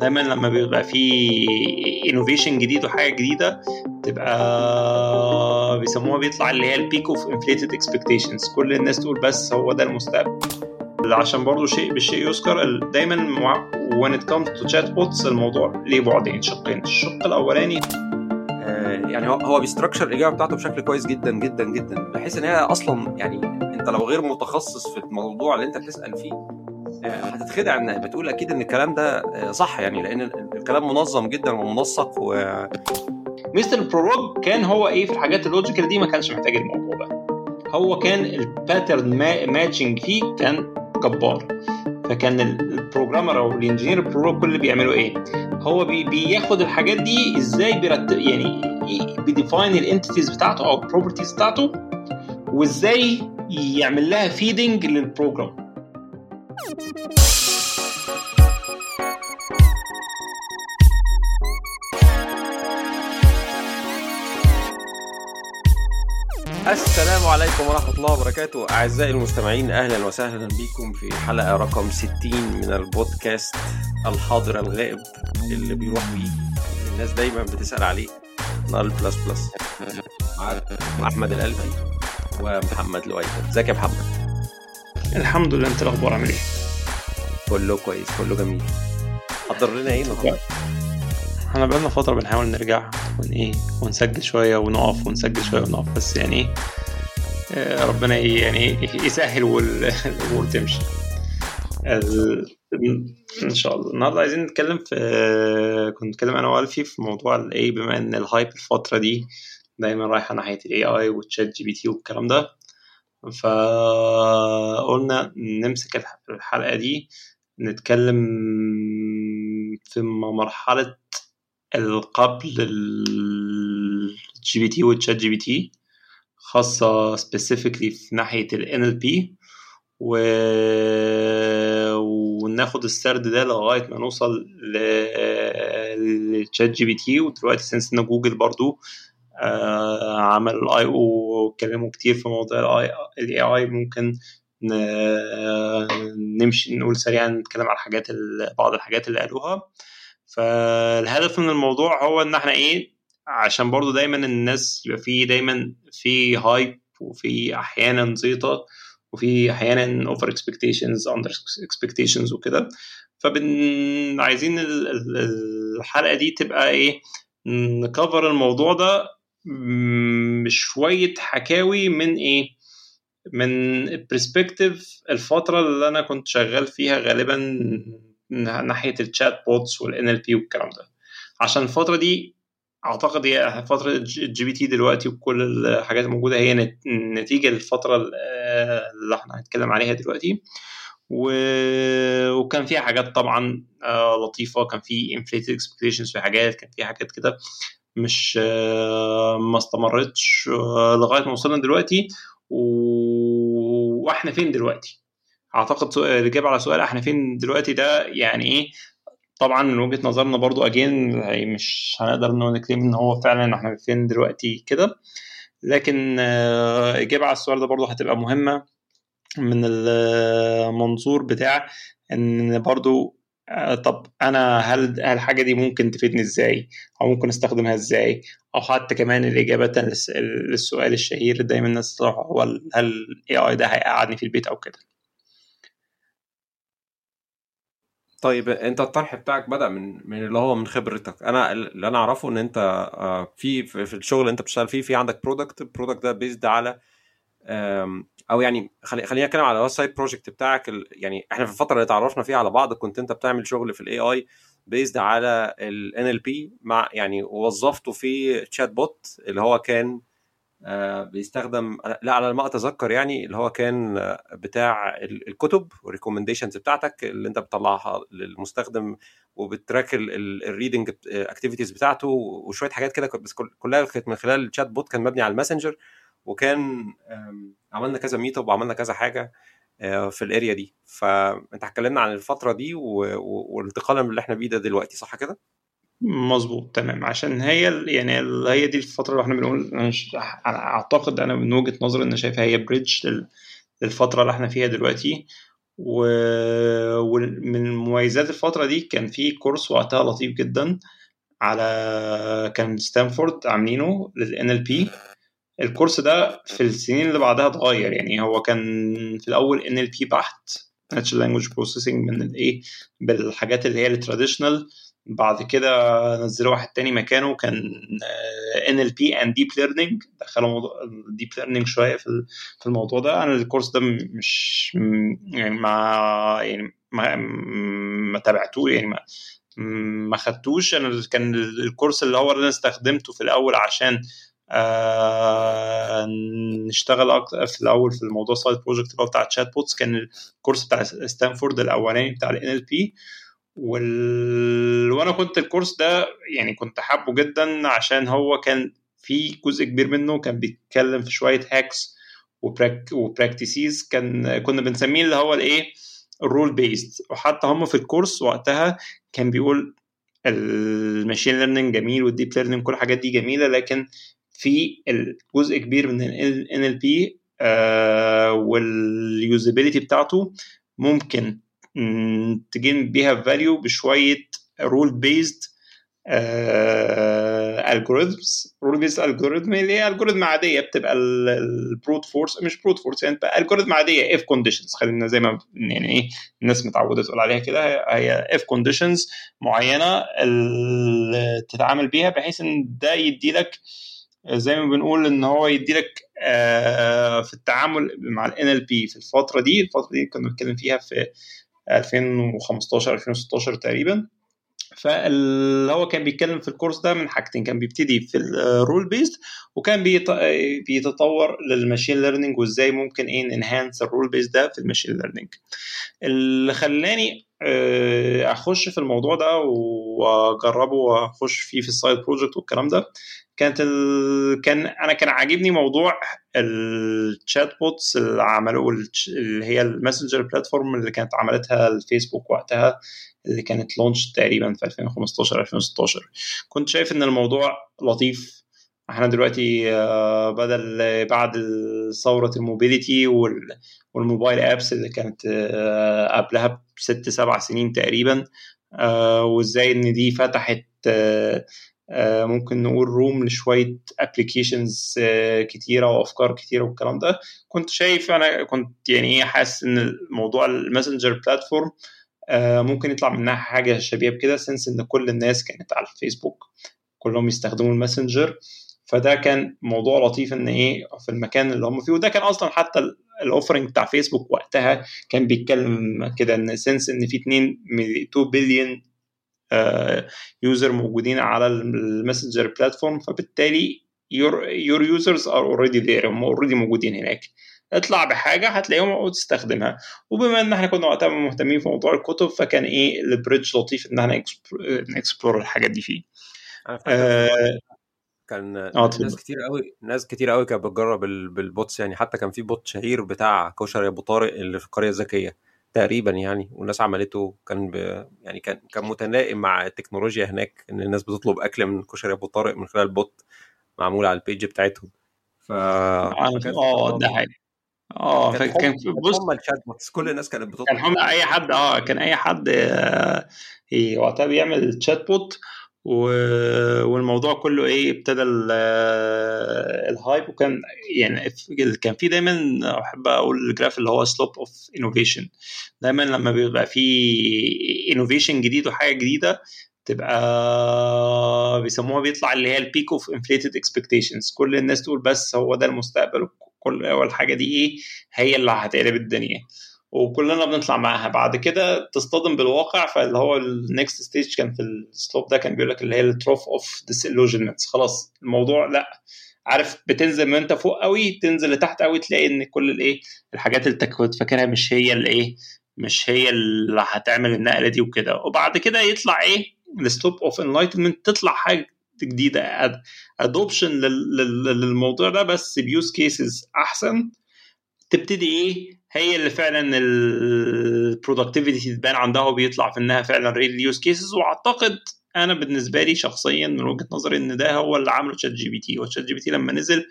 دايما لما بيبقى في innovation جديد وحاجة جديدة تبقى بيسموها بيطلع اللي هي ال peak of inflated expectations كل الناس تقول بس هو ده المستقبل. عشان برضو شيء بالشيء يذكر دايما when it comes to chat bots الموضوع ليه بعدين شقين. الشق الأولاني يعني هو هو بي structure الإجابة بتاعته بشكل كويس جدا جدا جدا. بحيث إن هي أصلا يعني أنت لو غير متخصص في الموضوع اللي أنت بتسأل فيه هتتخدع ان بتقول أكيد إن الكلام ده صح يعني لأن الكلام منظم جدا ومنسق و مستر برولوج كان هو إيه في الحاجات ال logical دي؟ ما كانش محتاج الموضوع ده. هو كان ال pattern matching فيه كان جبار. فكان ال programmer أو ال engineer ال program كل اللي بيعملوا إيه؟ هو بي بياخد الحاجات دي إزاي بيرتب يعني بي define ال entities بتاعته أو ال properties بتاعته وإزاي يعمل لها feeding لل program السلام عليكم ورحمة الله وبركاته. أعزائي المستمعين أهلا وسهلا بكم في حلقة رقم 60 من البودكاست الحاضر الغائب اللي بيروح ويجي الناس دايما بتسأل عليه. نال بلس بلس. مع أحمد الألفي ومحمد لؤي. إزيك يا محمد؟ الحمد لله انت الأخبار عامل إيه؟ كله كويس كله جميل. حضر لنا إيه النهارده؟ إحنا بقالنا فترة بنحاول نرجع ون إيه ونسجل شوية ونقف ونسجل شوية ونقف بس يعني إيه ربنا إيه يعني يسهل والأمور تمشي. إن شاء الله. النهارده عايزين نتكلم في كنت نتكلم أنا وألفي في موضوع ال AI بما إن ال hype الفترة دي دايما رايحة ناحية ال AI وال ChatGPT والكلام ده. فقلنا نمسك الحلقة دي نتكلم في مرحلة قبل ال GPT وال ChatGPT خاصة specifically في ناحية ال NLP و... وناخد السرد ده لغاية ما نوصل لل ChatGPT ودلوقتي since إن جوجل برضو آه عمل ال I/O واتكلموا كتير في موضوع ال AI ممكن نمشي نقول سريعا نتكلم على الحاجات بعض الحاجات اللي قالوها. فالهدف من الموضوع هو إن إحنا إيه عشان برضو دايما الناس يبقى في دايما في hype وفي أحيانا زيطة وفي أحيانا over expectations under expectations وكده. فبن عايزين الحلقة دي تبقى إيه ن cover الموضوع ده بشويه حكاوي من إيه؟ من perspective الفترة اللي أنا كنت شغال فيها غالبا ناحية ال chatbots وال NLP والكلام ده. عشان الفترة دي أعتقد هي فترة ال GPT دلوقتي وكل الحاجات الموجودة هي نتيجة الفترة اللي إحنا هنتكلم عليها دلوقتي. و... وكان فيها حاجات طبعا لطيفة كان في inflated expectations في حاجات كان في حاجات كده. مش ما استمرتش لغاية ما وصلنا دلوقتي. وإحنا فين دلوقتي؟ أعتقد الإجابة على سؤال إحنا فين دلوقتي ده يعني إيه؟ طبعا من وجهة نظرنا برضو اجين مش هنقدر نكلم إن هو فعلا إحنا فين دلوقتي كده. لكن إجابة على السؤال ده برضو هتبقى مهمة من المنظور بتاع إن برضو طب أنا هل الحاجة دي ممكن تفيدني إزاي؟ أو ممكن أستخدمها إزاي؟ أو حتى كمان الاجابه للسؤال الشهير دايما الناس هو هل الاي اي ده هيقعدني في البيت أو كده؟ طيب أنت الطرح بتاعك بدأ من من اللي هو من خبرتك. أنا اللي أنا أعرفه إن أنت في في الشغل اللي أنت بتشتغل فيه في عندك product ال product ده based على أو يعني خلينا نتكلم على ال website project بتاعك يعني إحنا في الفترة اللي اتعرفنا فيها على بعض كنت أنت بتعمل شغل في ال AI based على ال NLP مع يعني وظفته في chatbot اللي هو كان بيستخدم لا على ما أتذكر يعني اللي هو كان بتاع الكتب وال recommendations بتاعتك اللي أنت بتطلعها للمستخدم وبت track ال reading activities بتاعته وشوية حاجات كده بس كلها كانت من خلال ال chatbot كان مبني على ال Messenger وكان عملنا كذا meetup وعملنا كذا حاجة في ال area دي. فانت هتكلمنا عن الفترة دي والانتقال اللي إحنا بيه ده دلوقتي صح كده؟ مظبوط تمام. عشان هي يعني هي دي الفترة اللي إحنا بنقول أنا أعتقد أنا من وجهة نظري إن شايفها هي bridge للفتره اللي إحنا فيها دلوقتي. ومن مميزات الفترة دي كان في course وقتها لطيف جدا على كان ستانفورد عاملينه لل NLP ال course ده في السنين اللي بعدها اتغير. يعني هو كان في الأول NLP بحت. natural language processing من الايه بالحاجات اللي هي ال traditional بعد كده نزلوا واحد تاني مكانه كان NLP and deep learning دخلوا موضوع ال deep learning شوية في في الموضوع ده. أنا ال course ده مش يعني ما يعني ما ما تابعتوه يعني ما ما خدتوش. أنا كان ال course اللي هو اللي أنا استخدمته في الأول عشان آه نشتغل أكتر في الأول في الموضوع side project بتاع chatbots كان ال course بتاع ستانفورد الأولاني بتاع ال NLP وال... وأنا كنت ال course ده يعني كنت حابه جدا عشان هو كان في جزء كبير منه كان بيتكلم في شوية hacks و prac... و practices كان كنا بنسميه اللي هو الإيه؟ ال rule-based وحتى هم في ال course وقتها كان بيقول ال machine learning جميل وال deep learning كل الحاجات دي جميلة لكن في جزء كبير من ال NLP آه وال usability بتاعته ممكن ت gain بيها value بشوية rule-based algorithms rule-based algorithm اللي هي algorithm عادية بتبقى ال brute force مش brute force يعني algorithm عادية if conditions خلينا زي ما يعني إيه الناس متعودة تقول عليها كده هي if conditions معينة تتعامل بيها بحيث إن ده يدي لك زي ما بنقول إن هو يدي لك في التعامل مع ال NLP في الفترة دي الفترة دي كنا بنتكلم فيها في 2015 2016 تقريبا. فاللي هو كان بيتكلم في ال course ده من حاجتين كان بيبتدي في ال rule-based وكان بيتطور لل machine learning وإزاي ممكن إيه ن enhance ال rule-based ده في ال machine learning اللي خلاني أخش في الموضوع ده وأجربه وأخش فيه في ال side project والكلام ده كانت ال... كان أنا كان عاجبني موضوع ال chatbots اللي عملوه اللي هي ال Messenger platform اللي كانت عملتها الفيسبوك وقتها اللي كانت launch تقريبا في 2015 2016 كنت شايف إن الموضوع لطيف. إحنا دلوقتي بدل بعد ثورة ال mobility وال mobile apps اللي كانت قبلها بست سبع سنين تقريبا وإزاي إن دي فتحت ممكن نقول room لشوية applications كتيرة وأفكار كتيرة والكلام ده. كنت شايف أنا كنت يعني إيه حاسس إن موضوع ال Messenger platform ممكن يطلع منها حاجة شبيهة بكده since إن كل الناس كانت على الفيسبوك كلهم يستخدموا ال Messenger. فده كان موضوع لطيف إن إيه في المكان اللي هم فيه. وده كان أصلا حتى ال offering بتاع فيسبوك وقتها كان بيتكلم كده إن since إن في 2 2 billion user موجودين على ال Messenger platform فبالتالي your users are already there هم already موجودين هناك. اطلع بحاجة هتلاقيهم وتستخدمها وبما إن إحنا كنا وقتها مهتمين في موضوع الكتب فكان إيه ال bridge لطيف إن إحنا ن explore الحاجات دي فيه. آه كان آه ناس كتير قوي ناس كتير قوي كانت بتجرب بال bots يعني. حتى كان في bot شهير بتاع كشري يا ابو طارق اللي في القرية الذكية. تقريبا يعني والناس عملته كان ب... يعني كان كان متلائم مع التكنولوجيا هناك إن الناس بتطلب أكل من كشري أبو طارق من خلال bot معمول على ال page بتاعتهم. ف آه ده حقيقي آه كان بص هم ال chat bots كل الناس كانت بتطلب كان هم أي حد آه كان أي حد آه وقتها بيعمل chat bot والموضوع كله إيه ابتدى ال hype وكان يعني كان في دايما أحب أقول ال graph اللي هو slope of innovation دايما لما بيبقى في innovation جديد وحاجة جديدة تبقى بيسموها بيطلع اللي هي ال peak of inflated expectations كل الناس تقول بس هو ده المستقبل كل اول حاجة دي إيه هي اللي هتقلب الدنيا. وكلنا بنطلع معاها. بعد كده تصطدم بالواقع فاللي هو ال next stage كان في ال slope ده كان بيقول لك اللي هي ال trough of disillusionment خلاص الموضوع لأ. عارف بتنزل من انت فوق قوي تنزل لتحت قوي تلاقي إن كل الإيه الحاجات اللي كنت فاكرها مش هي الايه مش هي اللي هتعمل النقلة دي وكده. وبعد كده يطلع إيه ال slope of enlightenment تطلع حاجة جديدة adoption للموضوع ده. بس ب use cases أحسن. تبتدي إيه هي اللي فعلا ال productivity تبان عندها وبيطلع في إنها فعلا real use cases وأعتقد أنا بالنسبة لي شخصيا من وجهة نظري إن ده هو اللي عمله تشات جي بي تي وتشات جي بي تي لما نزل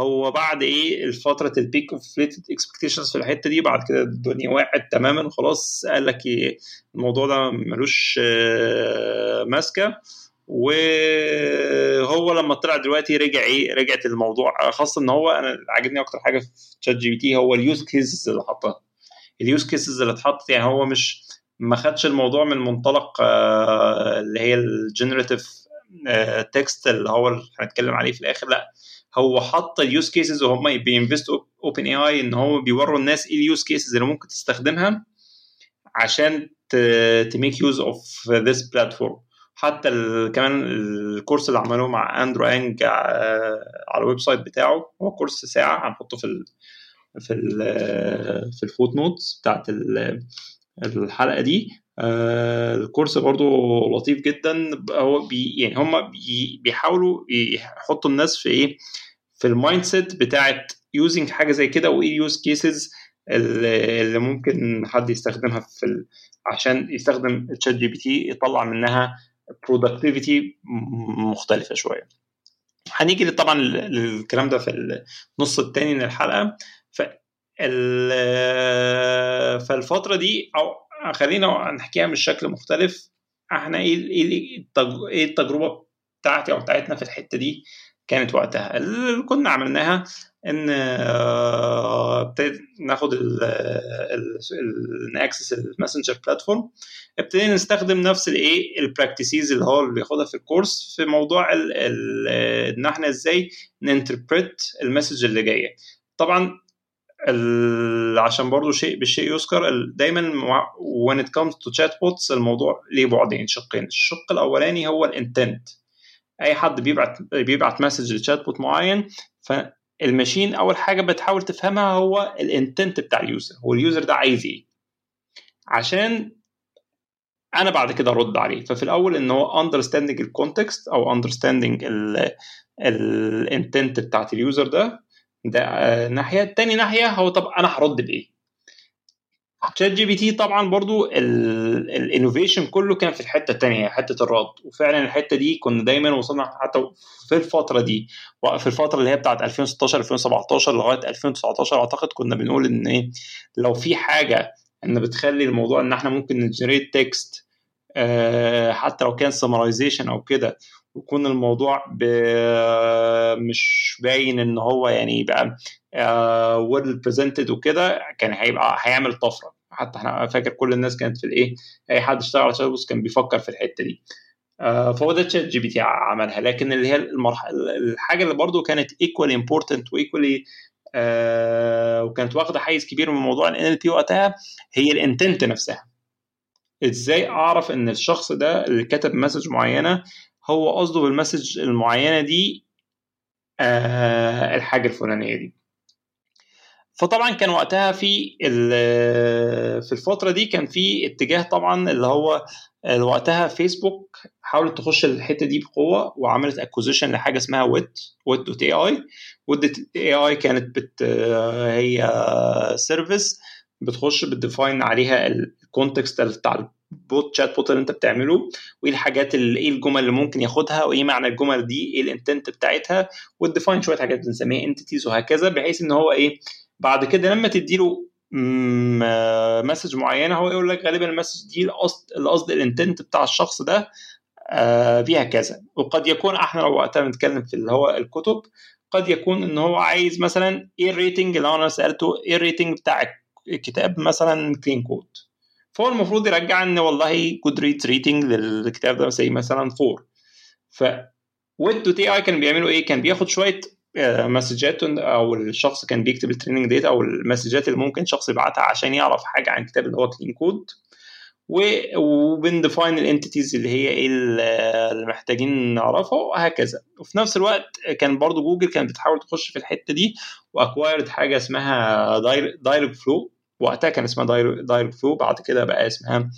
هو بعد إيه فتره ال peak of expectations في الحتة دي بعد كده الدنيا وقعت تماما وخلاص قال لك إيه الموضوع ده ملوش آه، ماسكة. وهو لما طلع دلوقتي رجع إيه رجعت الموضوع. خاصة ان هو أنا عاجبني أكتر حاجة في ChatGPT هو ال use cases اللي حطها. ال use cases اللي اتحطت يعني هو مش ما خدش الموضوع من منطلق آه، اللي هي ال generative text اللي هو هنتكلم عليه في الآخر. لا هو حط ال use cases وهم ب invest وا OpenAI إن هو بيوروا الناس إيه ال use cases اللي ممكن تستخدمها عشان ت make use of this platform حتى كمان ال course اللي عملوه مع أندرو إنج على ال website بتاعه هو course ساعة هنحطه في ال في ال في ال footnotes بتاعت الحلقة دي ال course برضو لطيف جدا هو بي يعني هم بي بيحاولوا يحطوا الناس في إيه في ال mindset بتاعت using حاجة زي كده وإيه ال use cases اللي ممكن حد يستخدمها في. عشان يستخدم ChatGPT يطلع منها productivity مختلفة شوية. هنيجي طبعا للكلام ده في النص الثاني من الحلقة. فالفترة دي أو خلينا نحكيها بشكل مختلف إحنا إيه إيه التجربة بتاعتي أو بتاعتنا في الحتة دي؟ كانت وقتها. اللي كنا عملناها إن ابتدينا ناخد ن access ال Messenger platform ابتدينا نستخدم نفس الايه ال practices اللي هو اللي بياخدها في ال course في موضوع إن إحنا إزاي ن interpret ال message اللي جاية. طبعا عشان برضو شيء بالشيء يذكر دايما when it comes to chat bots الموضوع ليه بعدين شقين. الشق الأولاني هو ال intent أي حد بيبعت بيبعت message ل chat bot معين فال machine أول حاجة بتحاول تفهمها هو ال intent بتاع ال user هو ال user ده عايز إيه. عشان أنا بعد كده أرد عليه. ففي الأول إن هو understanding ال context أو understanding ال intent بتاعت ال user ده. ده ناحية تاني ناحية هو طب أنا هرد بإيه؟ ChatGPT طبعا برضو ال innovation كله كان في الحتة الثانية حتة الرد وفعلا الحتة دي كنا دايما وصلنا حتى في الفترة دي في الفترة اللي هي بتاعت 2016 2017 لغاية 2019 أعتقد كنا بنقول إن إيه لو في حاجة إن بتخلي الموضوع إن إحنا ممكن ن generate text حتى لو كان summarization أو كده ويكون الموضوع مش باين إن هو يعني يبقى well presented وكده كان هيبقى هيعمل طفرة. حتى إحنا فاكر كل الناس كانت في الإيه أي حد اشتغل على شات كان بيفكر في الحتة دي. فهو ده ChatGPT عملها. لكن اللي هي المرحله الحاجة اللي برضو كانت equally important و equally وكانت واخدة حيز كبير من موضوع ال NLP وقتها هي ال intent نفسها. إزاي أعرف إن الشخص ده اللي كتب message معينة هو قصده بال message المعينة دي آه الحاجة الفلانية دي؟ فطبعا كان وقتها في في الفترة دي كان في اتجاه طبعا اللي هو وقتها فيسبوك حاولت تخش الحتة دي بقوة وعملت acquisition لحاجة اسمها ويت ويت دوت اي اي ويت اي اي كانت بت هي service بتخش بت define عليها ال context بتاع ال bot chat bot اللي انت بتعمله وإيه الحاجات اللي إيه الجمل اللي ممكن ياخدها وإيه معنى الجمل دي إيه ال intent بتاعتها وت define شوية حاجات بنسميها entities وهكذا بحيث إن هو إيه بعد كده لما تديله message معينة هو يقول لك غالبا ال message دي القصد القصد ال intent بتاع الشخص ده فيها كذا. وقد يكون إحنا لو وقتها بنتكلم في اللي هو الكتب قد يكون إن هو عايز مثلا إيه ال rating لو أنا سألته إيه ال rating بتاع الكتاب مثلا Clean Code فهو المفروض يرجع إن والله good rate rating للكتاب ده زي مثلا 4 ف Wit.ai كان بيعملوا إيه؟ كان بياخد شوية مسجات أو الشخص كان بيكتب ال training data أو المسجات اللي ممكن شخص يبعتها عشان يعرف حاجة عن الكتاب اللي هو Clean Code وبن define ال entities اللي هي إيه اللي محتاجين نعرفها وهكذا. وفي نفس الوقت كان برضو جوجل كانت بتحاول تخش في الحتة دي و acquired حاجة اسمها Dialogflow وقتها كان اسمها Dialogflow بعد كده بقى اسمها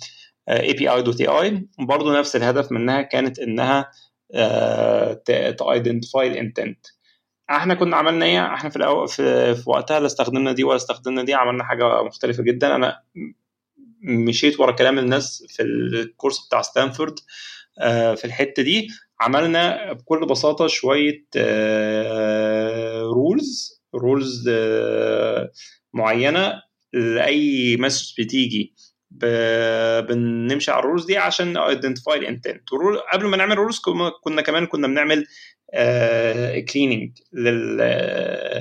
اي بي اي دوت اي اي برضه نفس الهدف منها كانت إنها ت identify ال intent إحنا كنا عملنا إيه؟ إحنا في الأول في, في وقتها لا استخدمنا دي ولا استخدمنا دي عملنا حاجة مختلفة جدا. أنا مشيت ورا كلام الناس في الكورس بتاع ستانفورد في الحتة دي. عملنا بكل بساطة شوية rules rules معينة لأي message بتيجي. بنمشي على ال rules دي عشان identify ال intent قبل ما نعمل rules كنا كمان كنا بنعمل cleaning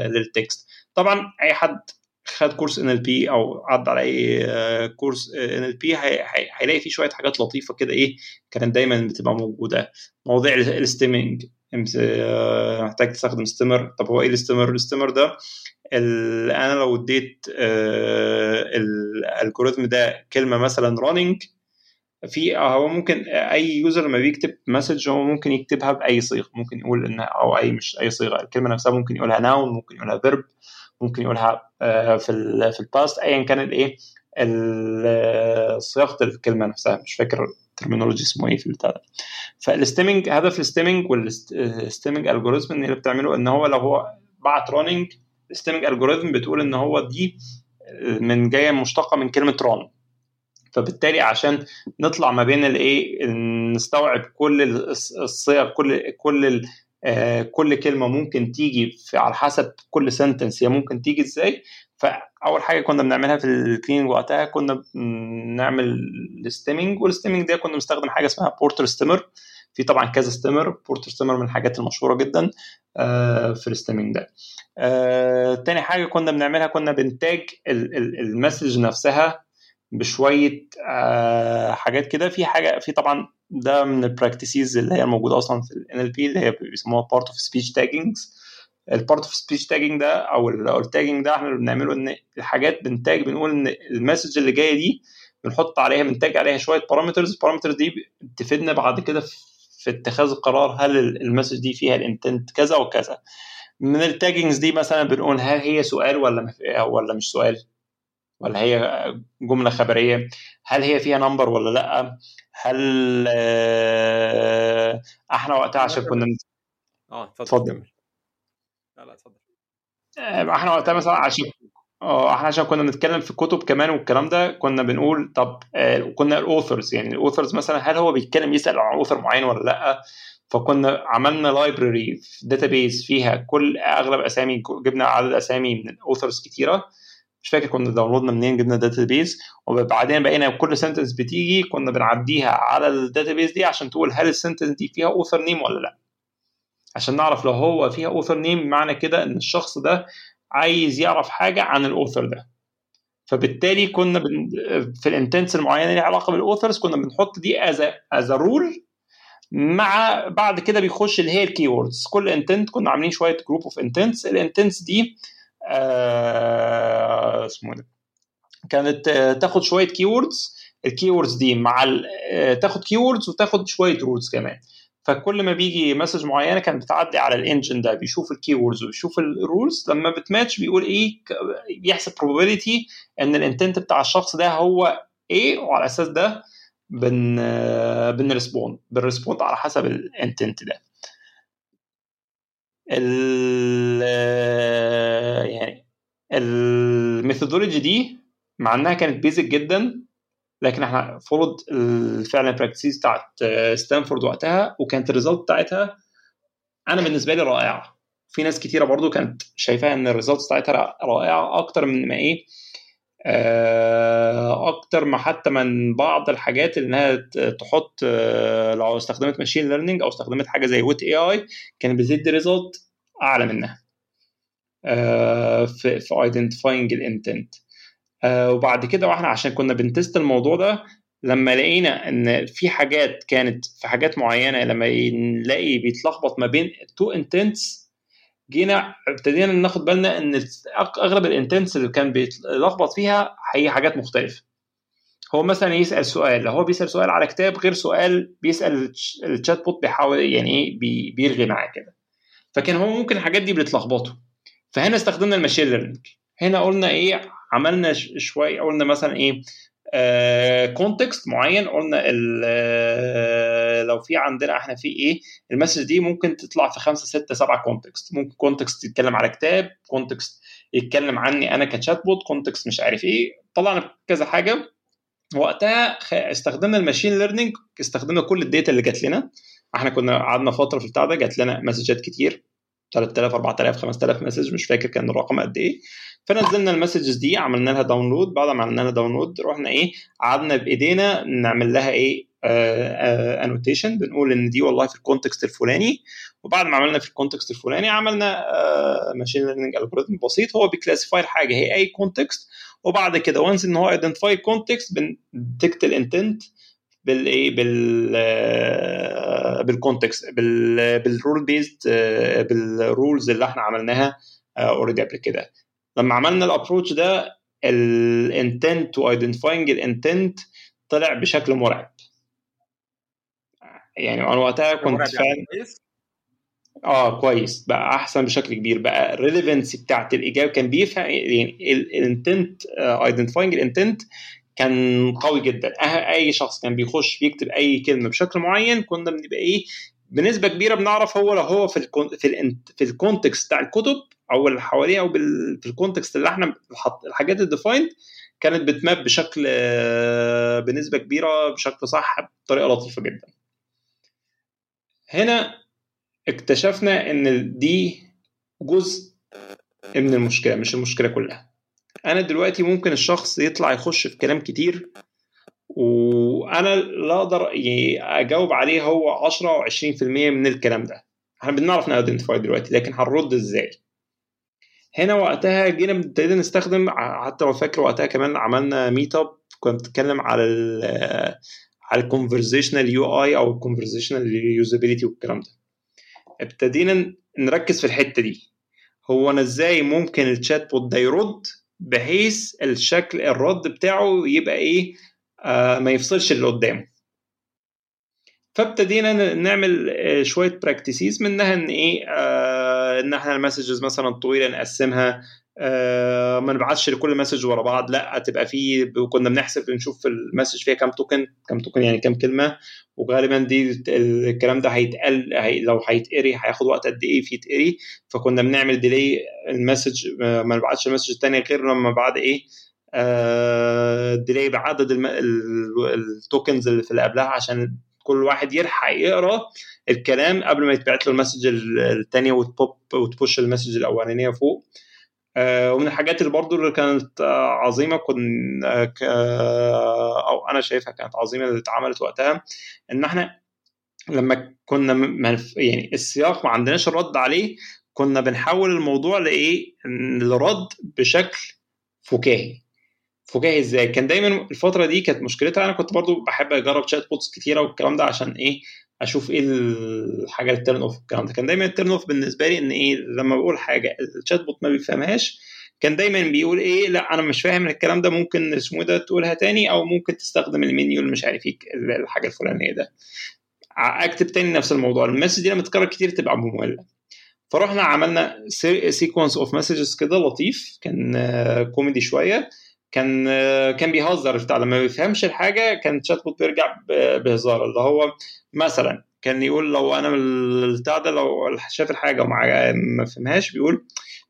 لل text. طبعا أي حد خد كورس NLP أو عدى على اي كورس NLP هيلاقي فيه شوية حاجات لطيفة كده إيه كانت دايما بتبقى موجودة. مواضيع ال stemming محتاج تستخدم stemmer طب هو إيه ال stemmer ال stemmer ده أنا لو اديت ال algorithm ده كلمة مثلا running في هو ممكن أي user لما بيكتب message هو ممكن يكتبها بأي صيغة. ممكن يقول إنها أو أي مش أي صيغة. الكلمة نفسها ممكن يقولها noun ممكن يقولها verb ممكن يقولها في ال في ال past ايا كان الايه صياغة الكلمة نفسها. مش فاكر ال terminology اسمه إيه في البتاع ده. فال stemming هدف ال stemming وال stemming algorithm اللي بتعمله إن هو لو هو بعت running ال stemming algorithm بتقول إن هو دي من جاية مشتقة من كلمة run فبالتالي عشان نطلع ما بين الإيه نستوعب كل الصيغ كل كل آه كل كلمة ممكن تيجي في على حسب كل sentence هي ممكن تيجي إزاي. فأول حاجة كنا بنعملها في ال cleaning وقتها كنا بنعمل ال stemming وال stemming ده كنا بنستخدم حاجة اسمها Porter stemmer في طبعا كذا stemmer Porter stemmer من الحاجات المشهورة جدا آه في ال stemming ده. آه تاني حاجة كنا بنعملها كنا بن tag ال message نفسها بشوية آه حاجات كده. في حاجة في طبعا ده من ال practices اللي هي موجودة أصلا في ال NLP اللي هي بيسموها part of speech taggings ال part of speech tagging ده أو ال tagging ده إحنا اللي بنعمله إن الحاجات بن tag بنقول إن ال message اللي جاية دي بنحط عليها بن tag عليها شوية parameters ال parameters دي تفيدنا بعد كده في اتخاذ القرار هل ال message دي فيها ال intent كذا وكذا من ال taggings دي مثلا بنقول هل هي سؤال ولا ولا مش سؤال؟ ولا هي جملة خبرية؟ هل هي فيها number ولا لأ؟ هل إحنا وقتها عشان كنا آه اتفضل لا لا اتفضل. إحنا وقتها مثلا عشان آه إحنا عشان كنا بنتكلم في كتب كمان والكلام ده كنا بنقول طب آه كنا ال authors يعني ال authors مثلا هل هو بيتكلم يسأل عن author معين ولا لأ؟ فكنا عملنا library في database فيها كل أغلب أسامي جبنا عدد أسامي من ال authors كتيرة. مش فاكر كنا download نا منين جبنا database وبعدين بقينا كل sentence بتيجي كنا بنعديها على ال database دي عشان تقول هل ال sentence دي فيها author name ولا لأ. عشان نعرف لو هو فيها author name معنى كده إن الشخص ده عايز يعرف حاجة عن ال author ده. فبالتالي كنا بن... في ال intents المعينة اللي علاقة بال authors كنا بنحط دي as as rule مع بعد كده بيخش اللي هي ال key كل intent كنا عاملين شوية group of intents ال intents دي اسمه ده. كانت آه تاخد شوية keywords ال keywords دي مع آه تاخد keywords وتاخد شوية rules كمان. فكل ما بيجي message معينة كانت بتعدي على ال engine ده بيشوف ال keywords ويشوف ال rules لما بتماتش بيقول إيه بيحسب probability إن ال intent بتاع الشخص ده هو إيه وعلى أساس ده بن بن respond بن respond على حسب ال intent ده. ال methodology دي مع إنها كانت basic جدا لكن إحنا فرض فعلا ال practices بتاعت ستانفورد وقتها وكانت ال result بتاعتها أنا بالنسبة لي رائعة. في ناس كتيرة برضو كانت شايفاها إن ال result بتاعتها رائعة أكتر من ما إيه أكتر ما حتى من بعض الحاجات إنها تحط لو استخدمت machine learning أو استخدمت حاجة زي Wit.ai كانت بتدي result أعلى منها. في في identifying ال intent. وبعد كده وإحنا عشان كنا بن test الموضوع ده لما لقينا إن في حاجات كانت في حاجات معينة لما نلاقي بيتلخبط ما بين two intents جينا ابتدينا ناخد بالنا إن أغلب ال intents اللي كان بيتلخبط فيها هي حاجات مختلفة. هو مثلا يسأل سؤال لو هو بيسأل سؤال على كتاب غير سؤال بيسأل ال chatbot بيحاول يعني إيه بي بيرغي معاه كده. فكان هو ممكن الحاجات دي بتلخبطه فهنا استخدمنا ال machine learning هنا قلنا إيه؟ عملنا شوية قلنا مثلا إيه؟ context آه معين قلنا آه لو في عندنا إحنا في إيه؟ ال message دي ممكن تطلع في خمسة ستة سبعة context ممكن context يتكلم على كتاب context يتكلم عني أنا ك chatbot context مش عارف إيه. طلعنا كذا حاجة. وقتها استخدمنا ال machine learning استخدمنا كل ال data اللي جات لنا. إحنا كنا قعدنا فترة في البتاع ده جات لنا message ات كتير. 3000 4000 5000 message مش فاكر كان الرقم قد إيه. فنزلنا ال messages دي عملنا لها download بعد ما عملنا لها download رحنا إيه قعدنا بإيدينا نعمل لها إيه annotation بنقول إن دي والله في ال context الفلاني. وبعد ما عملنا في ال context الفلاني عملنا machine learning algorithm بسيط. هو بي classify الحاجة هي أي context وبعد كده once إن هو identify context بن detect ال intent بالايه بال بال context بال rule-based بال rules اللي إحنا عملناها already قبل كده. لما عملنا ال approach ده ال intent و identifying ال intent طلع بشكل مرعب. يعني أنا وقتها كنت فعلا آه كويس. بقى أحسن بشكل كبير. بقى ال relevancy بتاعت الإجابة كان بيفهم يعني ال intent identifying ال intent كان قوي جدا. أي شخص كان بيخش بيكتب أي كلمة بشكل معين كنا بنبقى إيه بنسبة كبيرة بنعرف هو لو هو في ال con في في ال context بتاع الكتب أو اللي حواليه أو في ال context اللي إحنا الحاجات ال defined كانت بت map بشكل بنسبة كبيرة بشكل صح بطريقة لطيفة جدا. هنا اكتشفنا إن دي جزء من المشكلة مش المشكلة كلها. أنا دلوقتي ممكن الشخص يطلع يخش في كلام كتير وأنا لا أقدر أجاوب عليه هو 10 أو 20% من الكلام ده. إحنا بنعرف ن identify دلوقتي لكن هنرد إزاي؟ هنا وقتها جينا ابتدينا نستخدم حتى لو فاكر وقتها كمان عملنا meetup كنت بتكلم على ال على ال conversational UI أو ال conversational usability والكلام ده. ابتدينا نركز في الحتة دي. هو أنا إزاي ممكن ال chatbot ده يرد بحيث الشكل الرد بتاعه يبقى إيه؟ آه ما يفصلش اللي قدامه. فابتدينا نعمل شوية practices منها إن إيه؟ آه إن إحنا ال messages مثلا طويله نقسمها آه ما نبعتش لكل message ورا بعض لا تبقى في كنا بنحسب نشوف ال message فيها كام token كام token يعني كام كلمة وغالبا دي الكلام ده هيتقل هي لو هيتقري هياخد وقت قد إيه في يتقري. فكنا بنعمل delay ال message ما نبعتش ال message الثانية غير لما بعد إيه آه delay بعدد ال tokens اللي في اللي قبلها عشان كل واحد يلحق يقرأ الكلام قبل ما يتبعت له ال message الثانية وت pop وت push ال message الأولانية فوق. آه ومن الحاجات اللي برضو اللي كانت آه عظيمة كنا آه أو أنا شايفها كانت عظيمة اللي اتعملت وقتها إن إحنا لما كنا يعني السياق ما عندناش الرد عليه كنا بنحول الموضوع لإيه؟ لرد بشكل فكاهي. فكاهي إزاي؟ كان دايما الفترة دي كانت مشكلتها أنا كنت برضو بحب أجرب chatbots كتيرة والكلام ده عشان إيه؟ أشوف إيه الحاجة ال turn off الكلام ده. كان دايما ال turn off بالنسبة لي إن إيه لما بقول حاجة ال chatbot ما بيفهمهاش كان دايما بيقول إيه لأ أنا مش فاهم الكلام ده ممكن اسمه ده تقولها تاني أو ممكن تستخدم المنيو اللي مش عارف إيه الحاجة الفلانية ده. أكتب تاني نفس الموضوع. ال message دي لما تتكرر كتير تبقى مملة. فرحنا عملنا sequence of messages كده لطيف كان كوميدي شوية. كان كان بيهزر بتاع لما ما بيفهمش الحاجة كان chatbot بيرجع بهزار اللي هو مثلا كان يقول لو أنا البتاع ده لو شاف الحاجة وما ما فهمهاش بيقول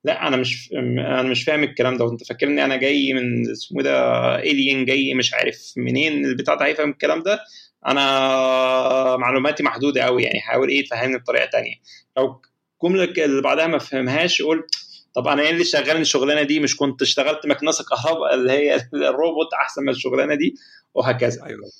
لا أنا مش أنا مش فاهم الكلام ده. وأنت فاكرني أنا جاي من اسمه ده alien جاي مش عارف منين البتاع ده هيفهم الكلام ده. أنا معلوماتي محدودة قوي يعني حاول إيه تفهمني بطريقة تانية. لو الجمله اللي بعدها ما فهمهاش يقول طب أنا إيه اللي شغال الشغلانة دي مش كنت اشتغلت مكنسة كهرباء اللي هي الروبوت أحسن من الشغلانة دي وهكذا. أيوه.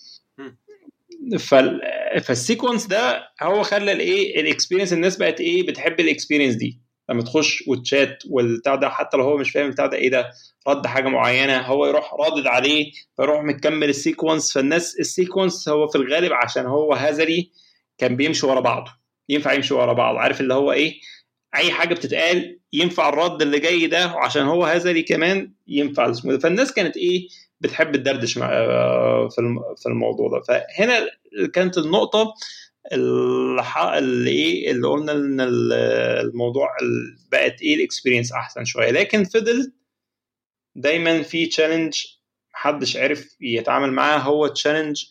فال... فال sequence ده هو خلى الإيه ال experience الناس بقت إيه بتحب ال experience دي. لما تخش وتشات والبتاع ده حتى لو هو مش فاهم البتاع ده إيه ده؟ رد حاجة معينة هو يروح رادد عليه فيروح مكمل ال sequence. فالناس ال sequence هو في الغالب عشان هو هزلي كان بيمشي ورا بعضه. ينفع يمشي ورا بعض عارف اللي هو إيه؟ أي حاجة بتتقال ينفع الرد اللي جاي ده وعشان هو هزلي كمان ينفع اسمه فالناس كانت إيه بتحب الدردش في الموضوع ده. فهنا كانت النقطة اللي إيه اللي قلنا إن الموضوع بقت إيه ال experience أحسن شوية. لكن فضل دايما في challenge محدش عرف يتعامل معاه هو challenge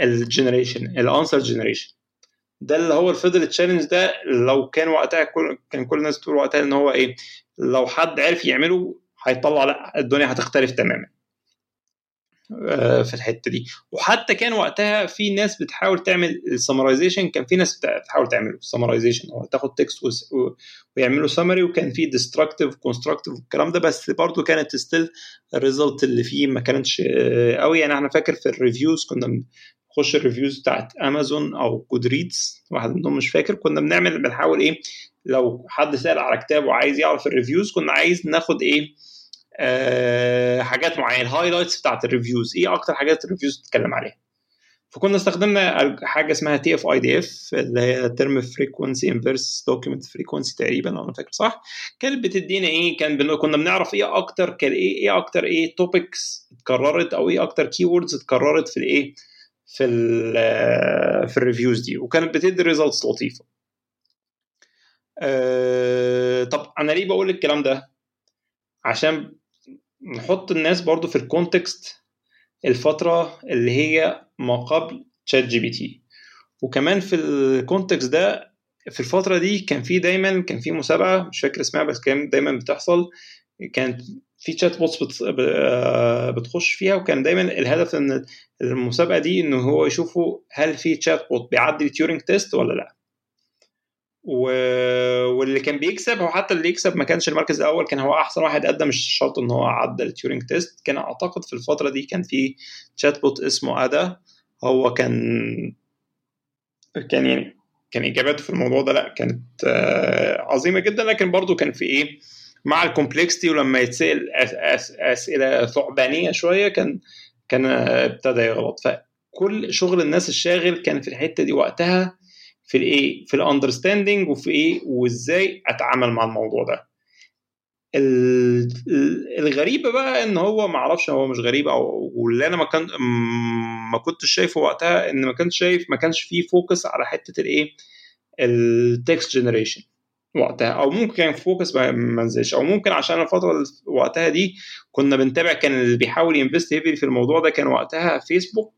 ال generation ال answer generation ده اللي هو الفضل ال challenge ده لو كان وقتها كل كان كل الناس تقول وقتها إن هو إيه لو حد عرف يعمله هيطلع لأ الدنيا هتختلف تماما. في الحتة دي. وحتى كان وقتها في ناس بتحاول تعمل ال summarization كان في ناس بتحاول تعمله ال summarization هو تاخد text ويعملوا سمري وكان في destructive constructive والكلام ده بس برضه كانت still ال result اللي فيه ما كانتش قوي. يعني أنا فاكر في ال reviews كنا نخش ال reviews بتاعت امازون أو Goodreads واحد منهم مش فاكر. كنا بنعمل بنحاول إيه لو حد سأل على كتاب وعايز يعرف ال reviews كنا عايز ناخد إيه آه حاجات معينة ال highlights بتاعت ال reviews. إيه أكتر حاجات ال reviews بتتكلم عليها؟ فكنا استخدمنا حاجة اسمها تي اف اي دي اف اللي هي term frequency inverse document frequency تقريبا لو أنا فاكر صح. كانت بتدينا إيه كان بن... كنا بنعرف إيه أكتر كان إيه إيه أكتر إيه topics اتكررت أو إيه أكتر keywords اتكررت في الإيه في ال في ال reviews دي وكانت بتدي results لطيفة. أه طب أنا ليه بقول الكلام ده؟ عشان نحط الناس برضو في ال context الفترة اللي هي ما قبل ChatGPT وكمان في ال context ده في الفترة دي كان في دايما كان في مسابقة مش فاكر اسمها بس كان دايما بتحصل. كانت في chatbots بتخش فيها وكان دايما الهدف إن المسابقة دي ان هو يشوفوا هل في chatbot بيعدي ال Turing test ولا لأ. و... واللي كان بيكسب هو حتى اللي يكسب ما كانش المركز الأول كان هو أحسن واحد قدم مش شرط إن هو عدى ال Turing test كان أعتقد في الفترة دي كان في chatbot اسمه أدا. هو كان كان يعني كان إجاباته في الموضوع ده لأ كانت عظيمة جدا لكن برضه كان في إيه؟ مع ال complexity ولما يتسأل. أسئلة ثعبانية شوية كان كان ابتدى يغلط. فكل شغل الناس الشاغل كان في الحتة دي وقتها في الإيه؟ في ال understanding وفي إيه؟ وإزاي أتعامل مع الموضوع ده. الغريبة بقى إن هو ما أعرفش هو مش غريب أو واللي أنا ما كان ما كنتش شايفه وقتها إن ما كنتش شايف ما كانش فيه focus على حتة الإيه؟ ال text generation وقتها أو ممكن كان focus ما نزلش أو ممكن عشان الفترة وقتها دي كنا بنتابع كان اللي بيحاول ي invest heavy في الموضوع ده كان وقتها فيسبوك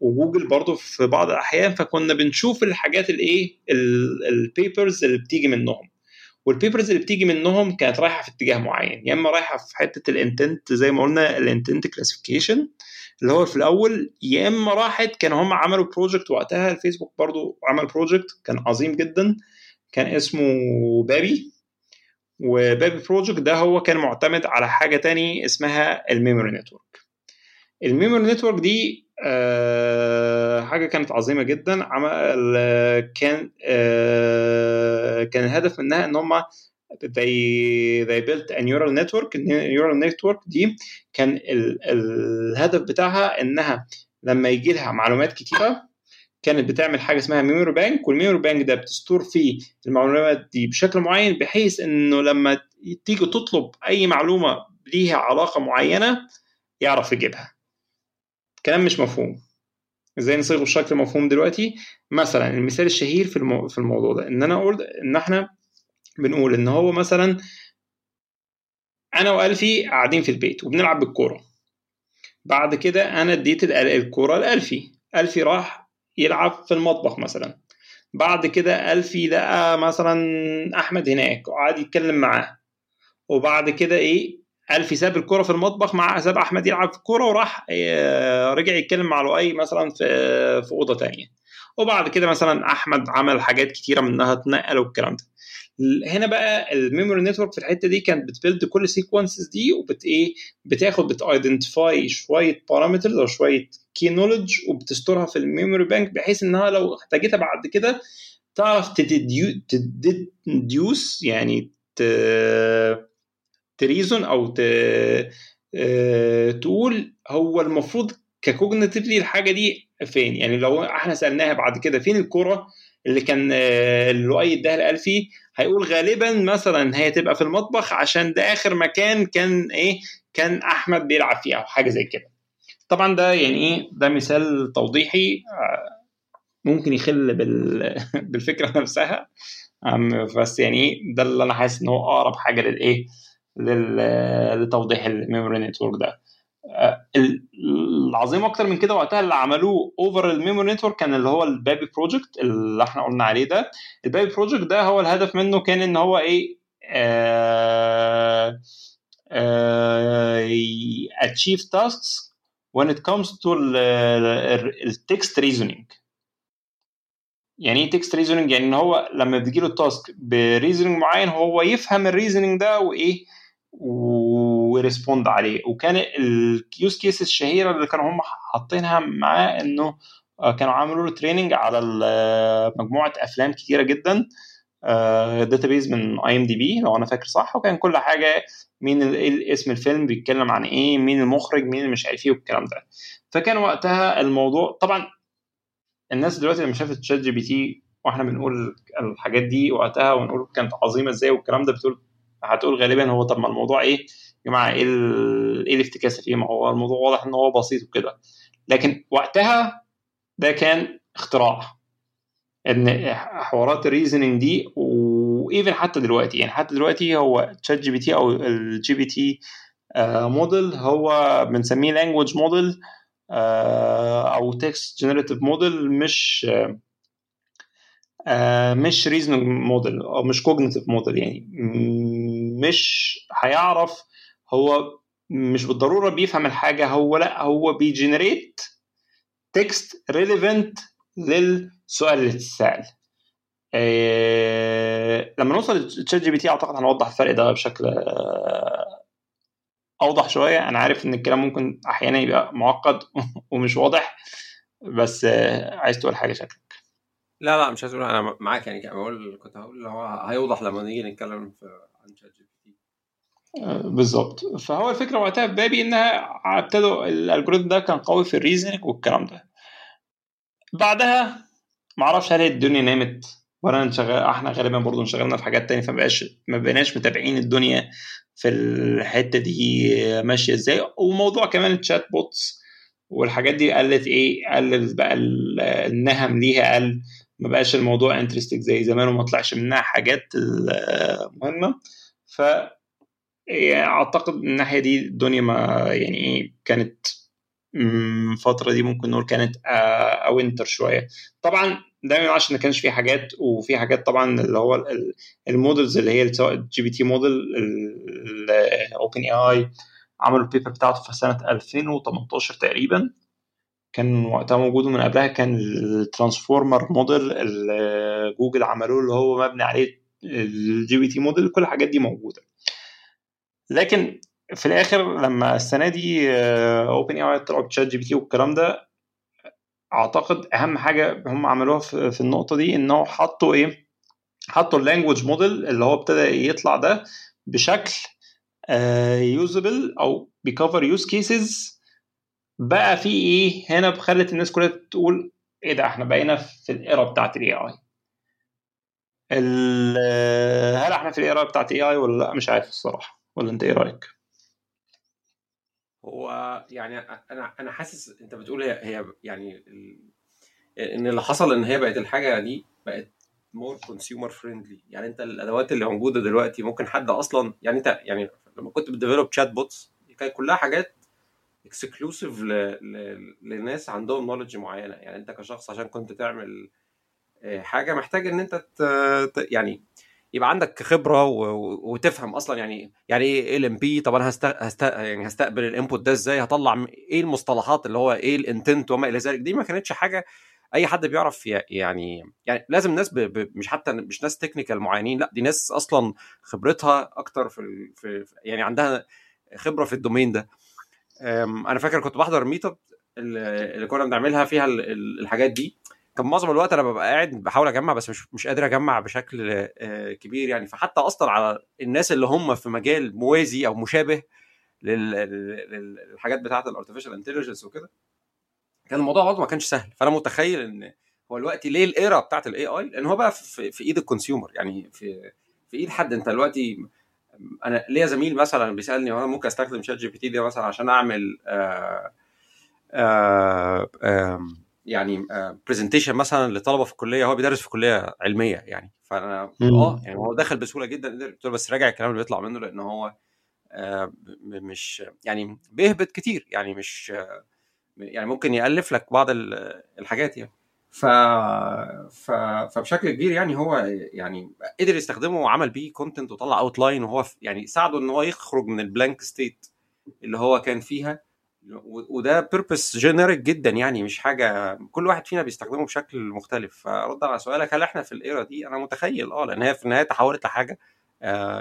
وجوجل برضه في بعض الأحيان فكنا بنشوف الحاجات الايه ال papers اللي بتيجي منهم. وال papers اللي بتيجي منهم كانت رايحة في اتجاه معين يا إما رايحة في حتة ال intent زي ما قلنا ال intent classification اللي هو في الأول يا إما راحت كان هم عملوا project وقتها الفيسبوك برضو عمل project كان عظيم جدا. كان اسمه bAbI و bAbI project ده هو كان معتمد على حاجة تاني اسمها ال memory network. ال memory network دي آه حاجة كانت عظيمة جدا. عمل كان آه كان الهدف منها إن هم they they built a neural network. ال neural network دي كان ال, الهدف بتاعها إنها لما يجي لها معلومات كتيرة كانت بتعمل حاجة اسمها memory bank وال memory bank ده بت store فيه المعلومات دي بشكل معين بحيث إنه لما تيجي تطلب أي معلومة ليها علاقة معينة يعرف يجيبها. كلام مش مفهوم. إزاي نصيغه بشكل مفهوم دلوقتي؟ مثلا المثال الشهير في المو... في الموضوع ده إن أنا أقول إن إحنا بنقول إن هو مثلا أنا والفي قاعدين في البيت وبنلعب بالكورة. بعد كده أنا اديت الكورة لالفي الفي راح يلعب في المطبخ مثلا. بعد كده الفي لقى مثلا أحمد هناك وقعد يتكلم معاه. وبعد كده إيه؟ الفي ساب الكرة في المطبخ مع ساب أحمد يلعب في الكرة وراح رجع يتكلم مع لؤي مثلا في في أوضة تانية. وبعد كده مثلا أحمد عمل حاجات كتيرة منها اتنقل والكلام ده. هنا بقى ال memory network في الحتة دي كانت بت build كل ال sequences دي وبت إيه؟ بتاخد بت identify شوية parameters أو شوية key knowledge وبت store ها في ال memory bank بحيث إنها لو احتاجتها بعد كده تعرف ت deduce يعني ت reason أو ت... تقول هو المفروض ك cognitively الحاجة دي فين؟ يعني لو إحنا سألناها بعد كده فين الكره اللي كان لؤي إداها لالفي هيقول غالبا مثلا هي تبقى في المطبخ عشان ده آخر مكان كان إيه؟ كان أحمد بيلعب فيه أو حاجة زي كده. طبعا ده يعني إيه؟ ده مثال توضيحي ممكن يخل بال... بالفكرة نفسها. بس يعني ده اللي أنا حاسس إن هو أقرب حاجة للايه لتوضيح ال memory network ده. العظيم أكتر من كده وقتها اللي عملوه over ال memory network كان اللي هو ال bAbI project اللي إحنا قلنا عليه ده. ال bAbI project ده هو الهدف منه كان إن هو إيه؟ achieve tasks when it comes to ال text reasoning. يعني إيه text reasoning يعني إن هو لما بتجي له ال task ب reasoning معين هو يفهم ال reasoning ده وإيه؟ و respond عليه. وكان ال use case الشهيرة اللي كانوا هم حاطينها معاه إنه كانوا عملوا له training على مجموعة أفلام كتيرة جدا database من IMDb لو أنا فاكر صح وكان كل حاجة مين اسم الفيلم بيتكلم عن إيه مين المخرج مين اللي مش عارف إيه والكلام ده. فكان وقتها الموضوع طبعا الناس دلوقتي لما شافت ChatGPT وإحنا بنقول الحاجات دي وقتها ونقول كانت عظيمة إزاي والكلام ده بتقول هتقول غالبا هو طب ما الموضوع إيه؟ يا جماعة إيه إيه الافتكاسة فيه؟ ما هو الموضوع واضح إن هو بسيط وكده. لكن وقتها ده كان اختراع إن حوارات ال reasoning دي و even حتى دلوقتي يعني حتى دلوقتي هو ChatGPT أو ال GPT model هو بنسميه language model أو text generative model مش مش reasoning model أو مش cognitive model يعني. مش هيعرف هو مش بالضرورة بيفهم الحاجة هو لأ هو بي generate text relevant للسؤال اللي اتسال إيه لما نوصل ل ChatGPT أعتقد هنوضح الفرق ده بشكل أوضح شوية. أنا عارف إن الكلام ممكن أحيانا يبقى معقد ومش واضح بس عايز تقول حاجة شكلك. لا لا مش عايز أقول أنا معاك يعني بقول كنت هقول اللي هو هيوضح لما نيجي نتكلم في عن شات جي بي تي. بالظبط. فهو الفكرة وقتها في بابي إنها ابتدوا ال algorithm ده كان قوي في ال reasoning والكلام ده. بعدها معرفش هل الدنيا نامت ولا انشغل إحنا غالبا برضه انشغلنا في حاجات تانية فمبقاش ما بقيناش متابعين الدنيا في الحتة دي ماشية إزاي. وموضوع كمان ال chatbots والحاجات دي قلت إيه قلت بقى النهم ليها قل ما بقاش الموضوع interesting زي زمان وما طلعش منها حاجات مهمة. ف اعتقد من الناحية دي الدنيا ما يعني إيه كانت الفترة دي ممكن نقول كانت ال winter شوية. طبعا ده ما يمنعش إن كانش في حاجات وفي حاجات طبعا اللي هو ال models اللي هي سواء ال GPT model ال OpenAI عملوا ال paper بتاعته في سنة 2018 تقريبا. كان وقتها موجود من قبلها كان ال transformer model اللي جوجل عملوه اللي هو مبني عليه ال GPT موديل كل الحاجات دي موجودة. لكن في الآخر لما السنة دي OpenAI طلعوا ب ChatGPT والكلام ده أعتقد أهم حاجة هم عملوها في النقطة دي إنه حطوا إيه؟ حطوا ال language model اللي هو ابتدى يطلع ده بشكل usable أو بي cover use cases بقى في إيه؟ هنا خلت الناس كلها تقول إيه ده؟ إحنا بقينا في ال era بتاعت ال AI هل إحنا في ال era بتاعت ال AI ولا لأ؟ مش عارف الصراحة. ولا أنت إيه رأيك؟ هو يعني أنا أنا حاسس أنت بتقول هي هي يعني إن اللي حصل إن هي بقت الحاجة دي بقت more consumer friendly يعني أنت الأدوات اللي موجودة دلوقتي ممكن حد أصلا يعني أنت يعني لما كنت بت develop chatbots كانت كلها حاجات exclusive لناس عندهم knowledge معينة. يعني أنت كشخص عشان كنت تعمل حاجة محتاج إن أنت يعني يبقى عندك خبرة وتفهم أصلا يعني يعني إيه ال NLP طب أنا هست... هست... يعني هستقبل ال input ده إزاي؟ هطلع إيه المصطلحات اللي هو إيه ال intent وما إلى ذلك؟ دي ما كانتش حاجة أي حد بيعرف يعني يعني لازم ناس ب... ب... مش حتى مش ناس technical معينين لأ دي ناس أصلا خبرتها أكتر في, في يعني عندها خبرة في ال domain ده. أنا فاكر كنت بحضر meetup اللي كنا بنعملها فيها الحاجات دي. كان معظم الوقت أنا ببقى قاعد بحاول أجمع بس مش مش قادر أجمع بشكل كبير يعني. فحتى أصلا على الناس اللي هم في مجال موازي أو مشابه للحاجات بتاعة ال artificial intelligence وكده كان الموضوع برضه ما كانش سهل. فأنا متخيل إن هو الوقت ليه ال era بتاعة ال AI لأن هو بقى في, في إيد ال consumer يعني في في إيد حد. أنت دلوقتي أنا ليا زميل مثلا بيسألني أنا ممكن أستخدم ChatGPT ده مثلا عشان أعمل آآ آآ آآ يعني presentation مثلا لطلبة في الكلية هو بيدرس في كلية علمية يعني. فأنا آه يعني هو دخل بسهولة جدا له بس راجع الكلام اللي بيطلع منه لأن هو آه مش يعني بيهبط كتير يعني مش آه يعني ممكن يألف لك بعض الحاجات يعني. ف... ف... فبشكل كبير يعني هو يعني قدر يستخدمه وعمل بيه content وطلع outline وهو يعني ساعده إن هو يخرج من ال blank state اللي هو كان فيها. وده purpose generic جدا يعني مش حاجة كل واحد فينا بيستخدمه بشكل مختلف. فرد على سؤالك هل إحنا في ال era دي؟ أنا متخيل آه لأن هي في النهاية تحولت لحاجة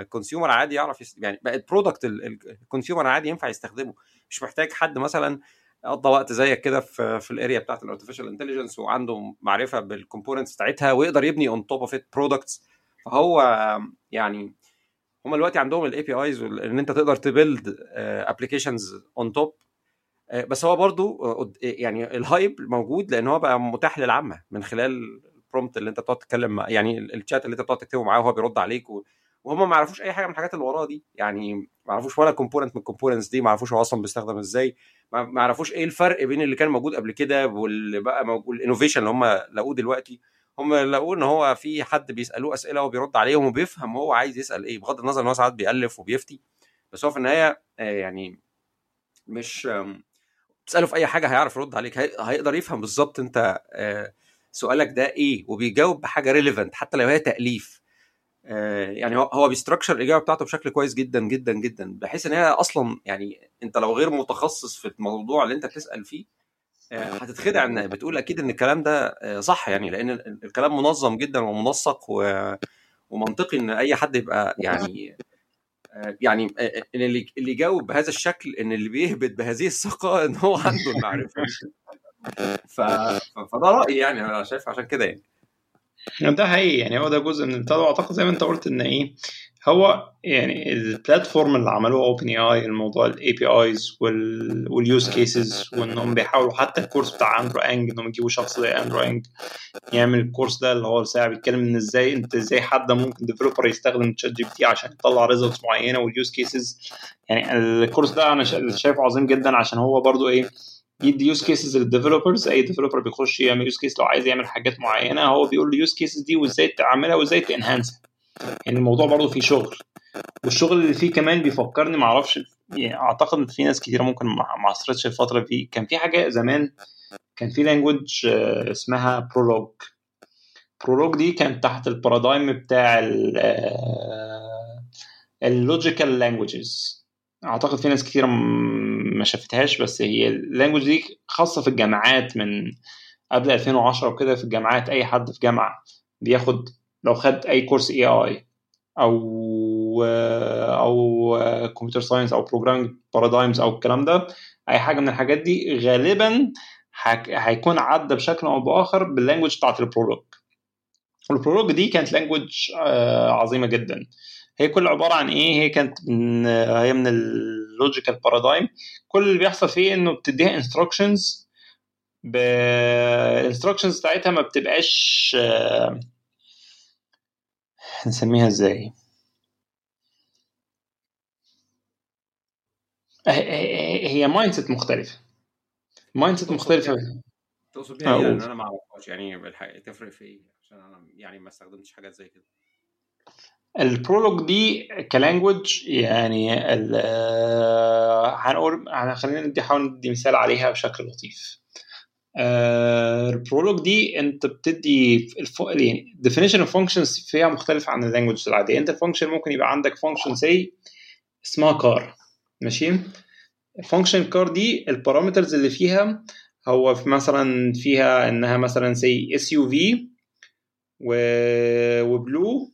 consumer عادي يعرف يست... يعني بقت product ال consumer عادي ينفع يستخدمه. مش محتاج حد مثلا قضى وقت زيك كده في في ال area بتاعت ال artificial intelligence وعنده معرفة بال components بتاعتها ويقدر يبني on top of it products فهو يعني هم دلوقتي عندهم ال APIs إن أنت تقدر ت build applications on top بس هو برضو يعني ال hype موجود لأن هو بقى متاح للعامة من خلال ال prompt اللي أنت بتقعد تتكلم يعني الشات اللي أنت بتقعد تكتبه معاه وهو بيرد عليك و... وهم ما يعرفوش أي حاجة من الحاجات اللي وراه دي يعني ما يعرفوش ولا component من ال components دي ما يعرفوش هو أصلا بيستخدم إزاي ما يعرفوش إيه الفرق بين اللي كان موجود قبل كده واللي بقى موجود ال innovation اللي هم لقوه دلوقتي. هم لقوا إن هو في حد بيسألوه أسئلة وبيرد عليهم وبيفهم هو عايز يسأل إيه بغض النظر إن هو ساعات بيألف وبيفتي. بس هو في النهاية يعني مش تسأله في أي حاجة هيعرف يرد عليك هيقدر يفهم بالظبط أنت سؤالك ده إيه وبيجاوب بحاجة relevant حتى لو هي تأليف. يعني هو بي structure الإجابة بتاعته بشكل كويس جدا جدا جدا بحيث إن هي أصلا يعني أنت لو غير متخصص في الموضوع اللي أنت بتسأل فيه هتتخدع إن بتقول أكيد إن الكلام ده صح يعني لأن الكلام منظم جدا ومنسق ومنطقي إن أي حد يبقى يعني يعني اللي اللي يجاوب بهذا الشكل إن اللي بيهبد بهذه الثقة إن هو عنده المعرفة. ف... فده رأيي يعني أنا شايف عشان كده يعني. ده حقيقي يعني هو ده جزء من وأعتقد زي ما أنت قلت إن إيه هو يعني ال platform اللي عملوه OpenAI الموضوع ال APIs وال use cases وإنهم بيحاولوا حتى الكورس بتاع Andrew Ng إنهم يجيبوا شخص زي Andrew Ng يعمل الكورس ده اللي هو ساعه بيتكلم إن إزاي إنت إزاي حد ممكن developer يستخدم ChatGPT عشان يطلع results معينة وال use cases يعني الكورس ده أنا شايفه عظيم جدا عشان هو برضو إيه يدي use cases لل developers أي developer بيخش يعمل use case لو عايز يعمل حاجات معينة هو بيقول له use cases دي وإزاي تعملها وإزاي ت enhance ها يعني الموضوع برضه فيه شغل. والشغل اللي فيه كمان بيفكرني معرفش يعني أعتقد إن في ناس كتيرة ممكن ما عاصرتش الفترة دي. كان في حاجة زمان كان في language اسمها Prolog Prolog دي كانت تحت ال paradigm بتاع ال logical languages أعتقد في ناس كتير ما شافتهاش بس هي ال language دي خاصة في الجامعات من قبل 2010 وكده في الجامعات أي حد في جامعة بياخد لو خد أي كورس AI أو أو computer science أو programming paradigms أو الكلام ده أي حاجة من الحاجات دي غالبا هيكون عدى بشكل أو بآخر بال language بتاعت ال Prolog ال Prolog دي كانت language عظيمة جدا. هي كل عبارة عن إيه؟ هي كانت من هي من ال logical paradigm كل اللي بيحصل فيه إنه بتديها instructions بال instructions بتاعتها ما بتبقاش نسميها إزاي؟ هي mindset مختلفة. mindset مختلفة تقصد بيها إيه أنا ما أعرفهاش يعني بالحقيقة تفرق في إيه؟ عشان أنا يعني ما استخدمتش حاجات زي كده. ال Prolog دي ك language يعني هنقول خلينا ندي حاول ندي مثال عليها بشكل لطيف. ال Prolog دي انت بتدي الفو... يعني definition of functions فيها مختلف عن ال language العادية. انت ال function ممكن يبقى عندك function زي اسمها car ماشي؟ function car دي ال parameters اللي فيها هو في مثلا فيها انها مثلا زي SUV و blue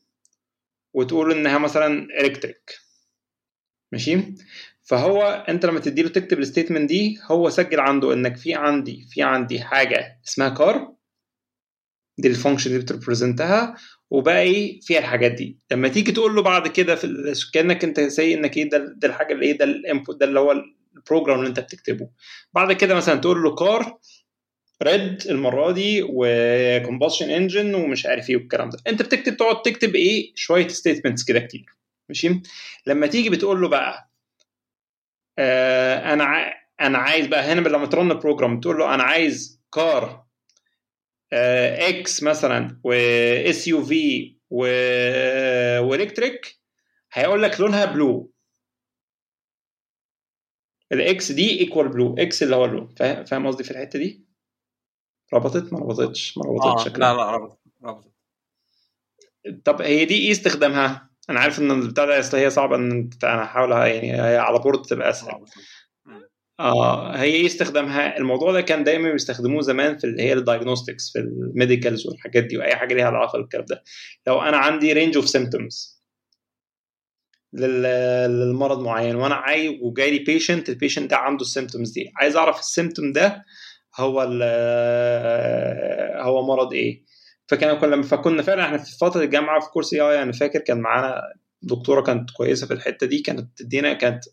وتقول انها مثلا electric ماشي؟ فهو انت لما تدي له تكتب ال statement دي هو سجل عنده انك في عندي في عندي حاجة اسمها car دي ال function اللي بت represent ها وباقي فيها الحاجات دي. لما تيجي تقول له بعد كده في كأنك انت سي انك إيه ده, ده الحاجة اللي إيه ده ال input ده اللي هو ال program اللي انت بتكتبه. بعد كده مثلا تقول له car red المرة دي و combustion engine ومش عارف إيه والكلام ده. انت بتكتب تقعد تكتب إيه شوية statements كده كتير. ماشي؟ لما تيجي بتقول له بقى آه أنا ع... أنا عايز بقى هنا لما ت run program تقول له أنا عايز car آه X مثلا و SUV و electric هيقول لك لونها blue ال X دي equal blue X اللي هو اللون فاهم قصدي في الحتة دي؟ ربطت؟ ما ربطتش. ما ربطتش آه لا لا ربطت ربطت. طب هي دي إيه استخدامها؟ أنا عارف إن البتاع ده هي صعبة إن أنا احاول يعني هي على board تبقى أسهل. آه هي إيه استخدامها؟ الموضوع ده كان دايما بيستخدموه زمان في اللي هي ال diagnostics في ال medicals والحاجات دي وأي حاجة ليها علاقة بالكلام ده. لو أنا عندي range of symptoms للمرض معين وأنا عايز وجاي لي patient ال patient ده عنده ال symptoms دي عايز أعرف ال symptom ده هو هو مرض إيه؟ فكان كنا فكنا فعلا إحنا في فترة الجامعة في كورس AI أنا فاكر كان معانا دكتورة كانت كويسة في الحتة دي كانت تدينا كانت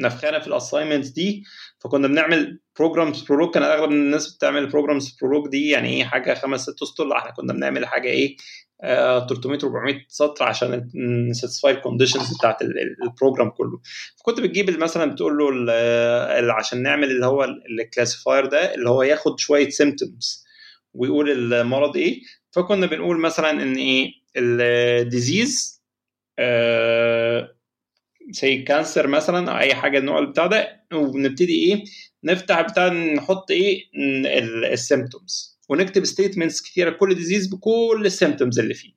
نفخانا في ال assignments دي. فكنا بنعمل programs Prolog كان أغلب الناس بتعمل programs Prolog دي يعني إيه حاجة خمس ست لا إحنا كنا بنعمل حاجة إيه آه 300 400 سطر عشان ن satisfy ال conditions بتاعت ال program كله. فكنت بتجيب مثلا بتقول له عشان نعمل اللي هو ال classifier ده اللي هو ياخد شوية symptoms ويقول المرض إيه. فكنا بنقول مثلا إن إيه ال disease آه زي cancer مثلا أو أي حاجة النوع بتاع ده وبنبتدي إيه نفتح بتاع نحط إيه ال symptoms ونكتب statements كتيرة كل disease بكل ال symptoms اللي فيه.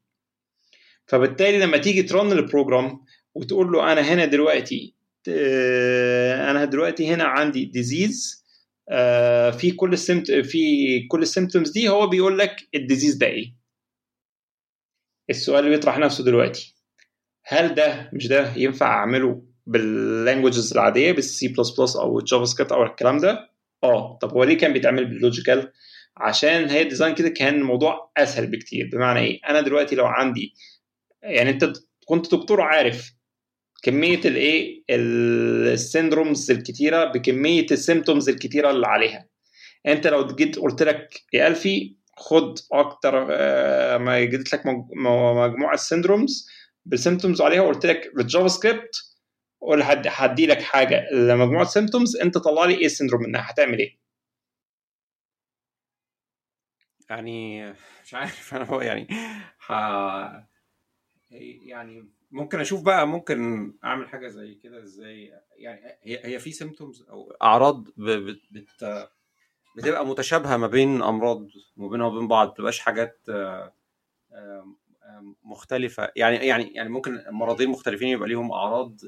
فبالتالي لما تيجي train ال program وتقول له أنا هنا دلوقتي أنا دلوقتي هنا عندي disease في كل ال symp في كل ال symptoms دي هو بيقول لك ال disease ده إيه؟ السؤال اللي بيطرح نفسه دلوقتي. هل ده مش ده ينفع أعمله بال languages العادية بال C plus plus أو ال JavaScript أو الكلام ده؟ آه. طب هو ليه كان بيتعمل بال logical عشان هي ال design كده كان الموضوع أسهل بكتير. بمعنى إيه؟ أنا دلوقتي لو عندي يعني أنت كنت دكتور عارف كمية الإيه؟ ال syndromes الكتيرة بكمية ال symptoms الكتيرة اللي عليها. أنت لو جيت قلت لك يا ألفي خد أكتر ما جبت لك مجموعة syndromes بال symptoms عليها وقلت لك بال JavaScript قول هدي لك حاجة. لمجموعة symptoms أنت طلع لي إيه ال syndrome منها؟ هتعمل إيه؟ يعني مش عارف. أنا هو يعني ح... يعني ممكن أشوف بقى ممكن أعمل حاجة زي كده إزاي؟ يعني هي هي في symptoms أو أعراض بت... بت... بتبقى متشابهة ما بين أمراض ما بينها وبين بعض ما بتبقاش حاجات مختلفة. يعني يعني يعني ممكن مرضين مختلفين يبقى ليهم أعراض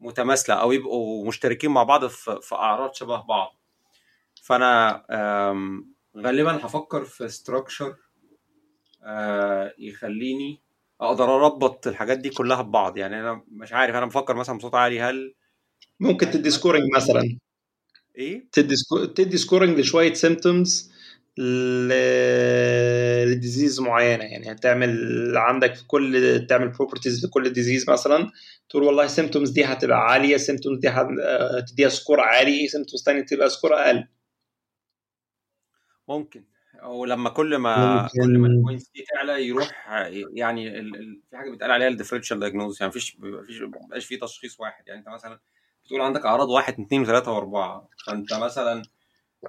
متماثلة أو يبقوا مشتركين مع بعض في, أعراض شبه بعض. فأنا غالبا هفكر في structure يخليني أقدر أربط الحاجات دي كلها ببعض. يعني أنا مش عارف أنا بفكر مثلا بصوت عالي هل ممكن تدي scoring مثلا. إيه؟ تدي sco... تدي scoring لشوية symptoms ل... ل disease معينة. يعني هتعمل عندك في كل تعمل properties لكل disease مثلا. تقول والله ال symptoms دي هتبقى عالية ال symptoms دي هتديها score عالي symptoms ثانية تبقى score أقل. ممكن. أو لما كل ما. كل ما ال points دي تعلى يروح يعني ال... ال... في حاجة بيتقال عليها ال differential diagnosis يعني مفيش مفيش مبقاش في تشخيص واحد. يعني أنت مثلا بتقول عندك أعراض واحد اثنين وثلاثه وأربعة فأنت مثلا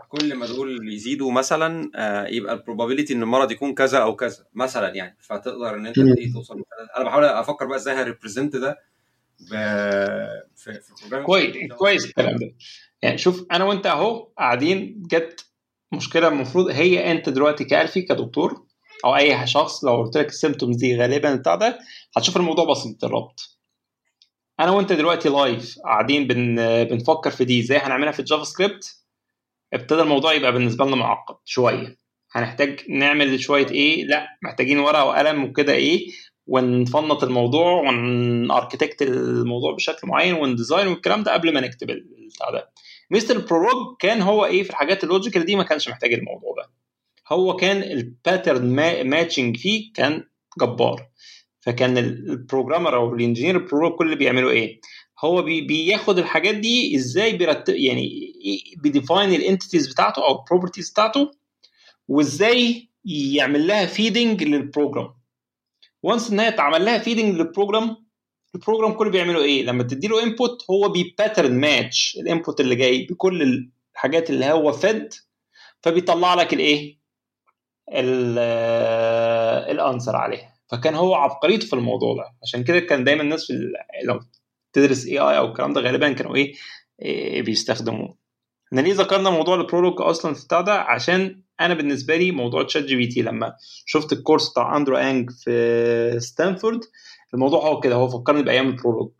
كل ما دول يزيدوا مثلا يبقى ال probability إن المرض يكون كذا أو كذا مثلا يعني. فتقدر إن أنت إيه توصل أنا بحاول أفكر بقى إزاي ه represent ده في في كويس كويس الكلام ده. يعني شوف أنا وأنت أهو قاعدين جت مشكلة المفروض هي أنت دلوقتي كألفي كدكتور أو أي شخص لو قلت لك ال symptoms دي غالبا بتاع ده هتشوف الموضوع بسيط الربط. أنا وأنت دلوقتي live قاعدين بن بنفكر في دي إزاي هنعملها في ال JavaScript؟ ابتدى الموضوع يبقى بالنسبة لنا معقد شوية. هنحتاج نعمل شوية إيه؟ لأ محتاجين ورقة وقلم وكده إيه ونفنط الموضوع ون architect الموضوع بشكل معين ون design والكلام ده قبل ما نكتب البتاع ده. مستر ال Prolog كان هو إيه في الحاجات ال logical دي ما كانش محتاج الموضوع ده. هو كان ال pattern matching فيه كان جبار. فكان ال programmer أو ال engineer ال Prolog كل اللي بيعملوا إيه؟ هو بي بياخد الحاجات دي إزاي بيرتب يعني بي define ال entities بتاعته أو ال properties بتاعته وإزاي يعمل لها feeding لل program once إن هي اتعمل لها feeding لل program ال program كله بيعمله إيه؟ لما تدي له input هو بي pattern match ال input اللي جاي بكل الحاجات اللي هو fed فبيطلع لك الإيه؟ ال answer عليها. فكان هو عبقريته في الموضوع ده. عشان كده كان دايما الناس في لو تدرس AI أو الكلام ده غالبا كانوا إيه, إيه بيستخدموه. إحنا ليه ذكرنا موضوع ال Prolog أصلا في بتاع ده؟ عشان أنا بالنسبة لي موضوع ChatGPT لما شفت ال course بتاع Andrew Ng في ستانفورد الموضوع هو كده هو فكرني بأيام ال Prolog.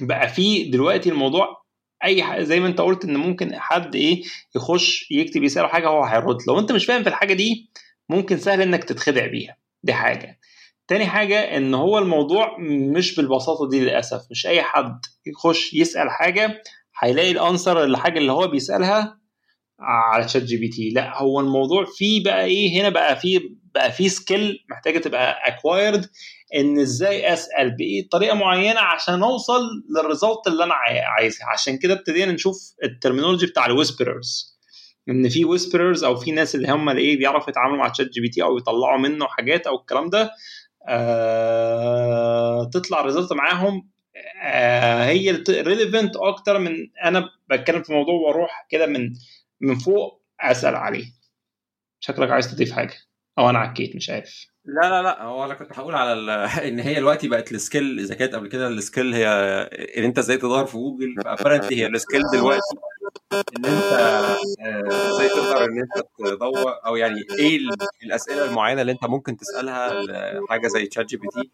بقى في دلوقتي الموضوع أي حاجة زي ما أنت قلت إن ممكن حد إيه يخش يكتب يسأله حاجة هو هيرد. لو أنت مش فاهم في الحاجة دي ممكن سهل إنك تتخدع بيها. دي حاجة. تاني حاجة إن هو الموضوع مش بالبساطة دي للأسف. مش أي حد يخش يسأل حاجة هيلاقي ال answer الحاجة اللي هو بيسألها على ChatGPT لأ هو الموضوع فيه بقى إيه هنا بقى فيه بقى فيه skill محتاجة تبقى acquired إن إزاي أسأل بإيه طريقة معينة عشان أوصل لل result اللي أنا عايزها. عشان كده ابتدينا نشوف ال terminology بتاع ال whisperers إن في whisperers أو في ناس اللي هم اللي إيه بيعرفوا يتعاملوا مع ChatGPT أو يطلعوا منه حاجات أو الكلام ده آه تطلع result معاهم آه هي relevant أكتر من أنا بتكلم في موضوع وأروح كده من من فوق أسأل عليه. شكلك عايز تضيف حاجة. أو أنا عكيت مش عارف. لا لا لا هو أنا كنت هقول على إن هي دلوقتي بقت ال skill إذا كانت قبل كده ال skill هي إن أنت إزاي تدور في Google ف apparently هي ال skill دلوقتي إن أنت إزاي تقدر إن أنت تدور أو يعني إيه الأسئلة المعينة اللي أنت ممكن تسألها لحاجة زي ChatGPT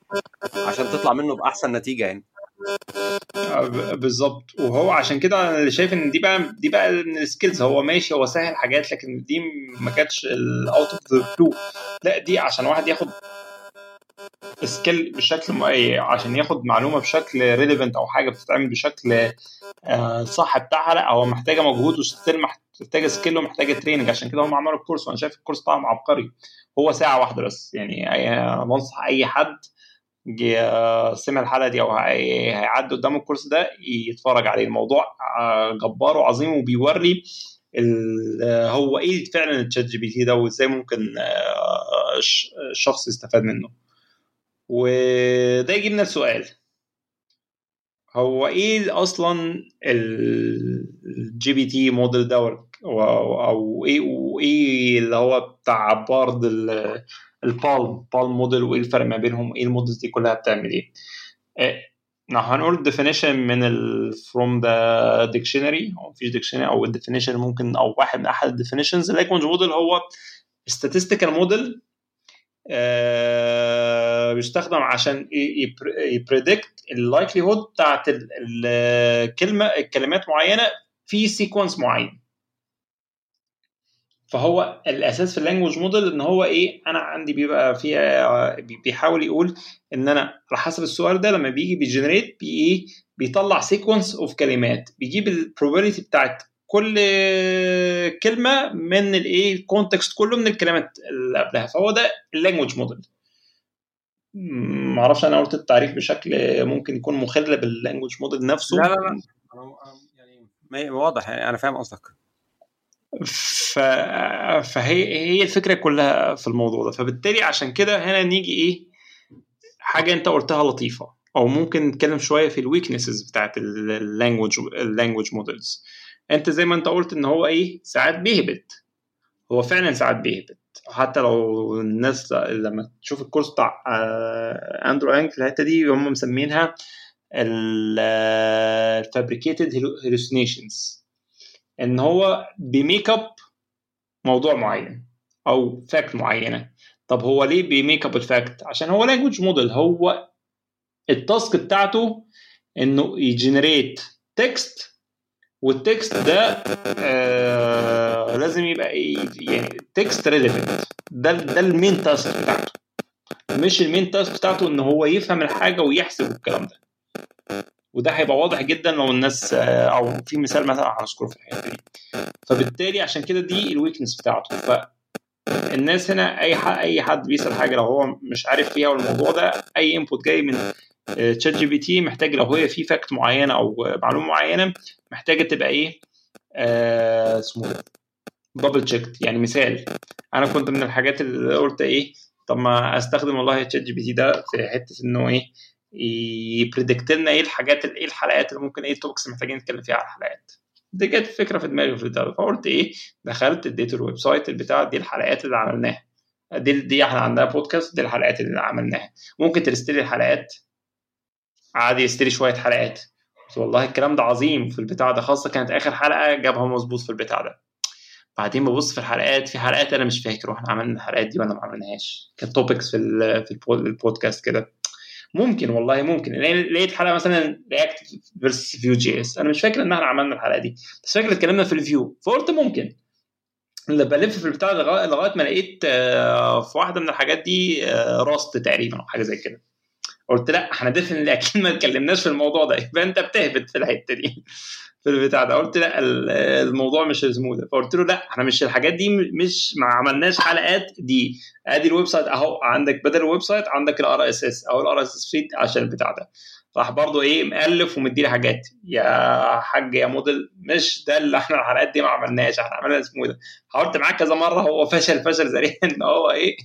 عشان تطلع منه بأحسن نتيجة يعني. بالظبط. وهو عشان كده أنا شايف إن دي بقى دي بقى من ال skills هو ماشي هو سهل حاجات لكن دي ما كانتش ال out of the blue لا دي عشان واحد ياخد skill بشكل مؤيد عشان ياخد معلومة بشكل relevant أو حاجة بتتعمل بشكل صح بتاعها لا هو محتاجة مجهود و still محتاجة skill ومحتاجة training عشان كده هم عملوا ال course وأنا شايف ال course طبعا عبقري. هو ساعة واحدة بس. يعني بنصح أي حد سمع الحلقة دي أو هيعدي قدام ال course ده يتفرج عليه. الموضوع جبار وعظيم وبيوري هو إيه فعلا ال ChatGPT ده وإزاي ممكن الشخص يستفاد منه. وده يجيبنا السؤال هو إيه أصلا ال GPT model ده أو إيه وايه اللي هو بتاع Bard ال PaLM PaLM model وإيه الفرق ما بينهم إيه ال models دي كلها بتعمل إيه. نحن هنقول definition من ال from the dictionary أو مفيش dictionary أو definition ممكن أو واحد من أحد definitions language model هو statistical model آه بيستخدم عشان ي predict ال likelihood بتاعت الكلمة الكلمات معينة في sequence معين. فهو الأساس في ال language model إن هو إيه أنا عندي بيبقى فيها بيحاول يقول إن أنا على حسب السؤال ده لما بيجي بي generate بي إيه بيطلع sequence of كلمات. بيجيب ال probability بتاعت كل كلمة من الايه ال context كله من الكلمات اللي قبلها. فهو ده ال language model ما أعرفش أنا قلت التعريف بشكل ممكن يكون مخل بال language model نفسه. لا لا لا. يعني واضح يعني أنا فاهم قصدك. فهي هي الفكرة كلها في الموضوع ده. فبالتالي عشان كده هنا نيجي إيه حاجة أنت قلتها لطيفة أو ممكن نتكلم شوية في ال weaknesses بتاعت ال language ال language models أنت زي ما أنت قلت إن هو إيه ساعات بيهبد. هو فعلا ساعات بيهبد. حتى لو الناس لما تشوف ال course بتاع Andrew Ng في الحتة دي هم مسمينها ال fabricated hallucinations إن هو بي make up موضوع معين أو fact معينة. طب هو ليه بي make up ال fact عشان هو language model هو ال task بتاعته إنه ي generate text وال text ده آه لازم يبقى يعني text relevant ده ده ال main task بتاعته. مش ال main task بتاعته إن هو يفهم الحاجة ويحسب الكلام ده. وده هيبقى واضح جدا لو الناس أو في مثال مثلا هنذكره في الحته دي. فبالتالي عشان كده دي ال weakness بتاعته. فالناس هنا أي حد أي حد بيسأل حاجة لو هو مش عارف فيها والموضوع ده أي input جاي من ChatGPT محتاج لو هي في fact معينة أو معلومة معينة محتاجة تبقى إيه؟ آه اسمه double check يعني مثال. أنا كنت من الحاجات اللي قلت إيه؟ طب ما أستخدم والله ChatGPT ده في حتة إنه إيه؟ ي predict لنا إيه الحاجات إيه الحلقات اللي ممكن إيه ال topics محتاجين نتكلم فيها على الحلقات. دي جت فكرة في دماغي في فقلت إيه دخلت اديت ال website البتاع دي الحلقات اللي عملناها. دي دي إحنا عندنا بودكاست دي الحلقات اللي عملناها. ممكن ت list لي الحلقات؟ عادي ي list لي شوية حلقات. والله الكلام ده عظيم في البتاع ده خاصة كانت آخر حلقة جابها مظبوط في البتاع ده. بعدين ببص في الحلقات في حلقات أنا مش فاكر وإحنا عملنا الحلقات دي ولا ما عملناهاش. كانت topics في في البودكاست كده. ممكن والله ممكن. لقيت حلقة مثلا React versus Vue.js أنا مش فاكر إن إحنا عملنا الحلقة دي بس فاكر اتكلمنا في ال Vue. فقلت ممكن. اللي بلف في البتاع لغايه ما لقيت آه، في واحدة من الحاجات دي راست تقريبا أو حاجة زي كده. قلت لا إحنا ديفنتلي أكيد ما اتكلمناش في الموضوع ده. يبقى أنت بتهبط في الحتة دي. في البتاع ده. قلت لا الموضوع مش سموث فقلت له لا إحنا مش الحاجات دي مش ما عملناش حلقات دي. ادي الويب سايت اهو عندك بدل الويب سايت عندك الار إس إس. أو الار إس إس فيد عشان البتاع ده. راح برضه إيه مؤلف ومديني حاجات يا حاج يا موديل مش ده اللي إحنا الحلقات دي ما عملناش إحنا عملنا سموث حاولت معاه كذا مرة هو فشل فشل ذريع إن هو إيه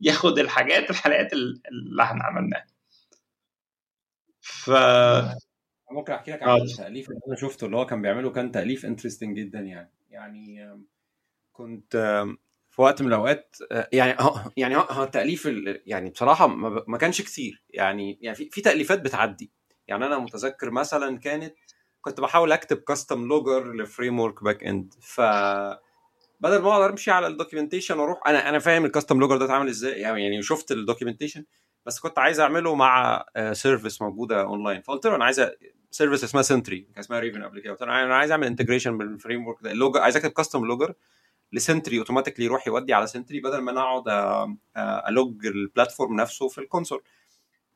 ياخد الحاجات الحلقات اللي إحنا عملناها. ف ممكن أحكي لك عن التاليف اللي أنا شفته اللي هو كان بيعمله كان تأليف انترستنج جدا يعني. يعني كنت في وقت من الأوقات يعني يعني هو التأليف يعني بصراحة ما كانش كتير. يعني يعني في, في تأليفات بتعدي. يعني أنا متذكر مثلا كانت كنت بحاول أكتب custom logger ل framework backend ف بدل ما أقدر أمشي على ال documentation وأروح أنا أنا فاهم ال custom logger ده اتعمل إزاي يعني شفت ال documentation بس كنت عايز أعمله مع service موجودة اونلاين فقلت له أنا عايز service اسمها Sentry كان اسمها Raven قبل كده. أنا عايز أعمل integration بال framework ده ال logger عايز اكتب custom logger ل Sentry automatically يروح يودي على Sentry بدل ما أنا أقعد ا log ال platform نفسه في ال console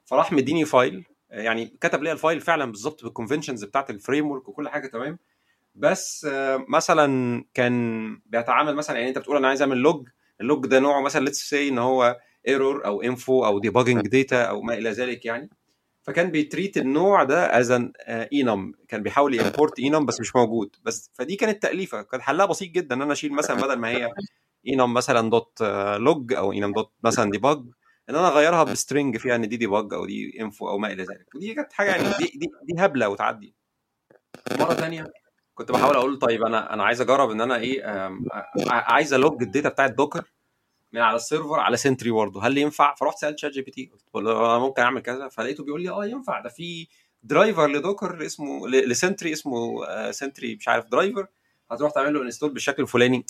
فراح مديني file يعني كتب لي ال file فعلا بالظبط بال conventions بتاعت ال framework وكل حاجة تمام؟ بس مثلا كان بيتعامل مثلا يعني أنت بتقول أنا عايز أعمل log ال log ده نوعه مثلا let's say إن هو error أو info أو debugging data أو ما إلى ذلك يعني. فكان بي treat النوع ده as an enum كان بيحاول ي import enum بس مش موجود. بس فدي كانت تأليفة. كان حلها بسيط جدا. ان أنا أشيل مثلا بدل ما هي enum مثلا dot log أو enum dot مثلا debug إن أنا أغيرها ب string فيها إن دي debug أو دي info أو ما إلى ذلك. ودي كانت حاجة يعني دي دي, دي هبلة وتعدي. مرة ثانية كنت بحاول أقول طيب أنا أنا عايز أجرب إن أنا إيه عايز أ log ال data بتاعت Docker. من على ال server على Sentry برضه. هل ينفع؟ فرحت سألت ChatGPT. قلت له ممكن أعمل كذا. فلقيته بيقول لي آه ينفع. ده في driver ل Docker اسمه ل Sentry اسمه Sentry مش عارف driver هتروح تعمل له install بالشكل الفلاني.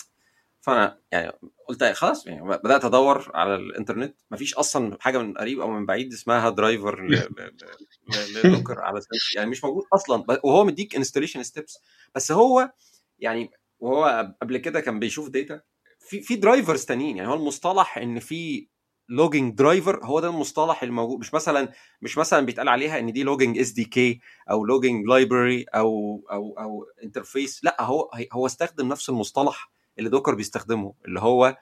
فأنا يعني قلت خلاص. يعني بدأت أدور على الإنترنت. مفيش أصلا حاجة من قريب أو من بعيد اسمها driver ل Docker على Sentry. يعني مش موجود أصلا. وهو مديك installation steps بس هو يعني وهو قبل كده كان بيشوف data في في drivers تانيين. يعني هو المصطلح إن في logging driver هو ده المصطلح الموجود. مش مثلا مش مثلا بيتقال عليها إن دي logging SDK أو logging library أو أو أو interface لأ هو هو استخدم نفس المصطلح اللي Docker بيستخدمه اللي هو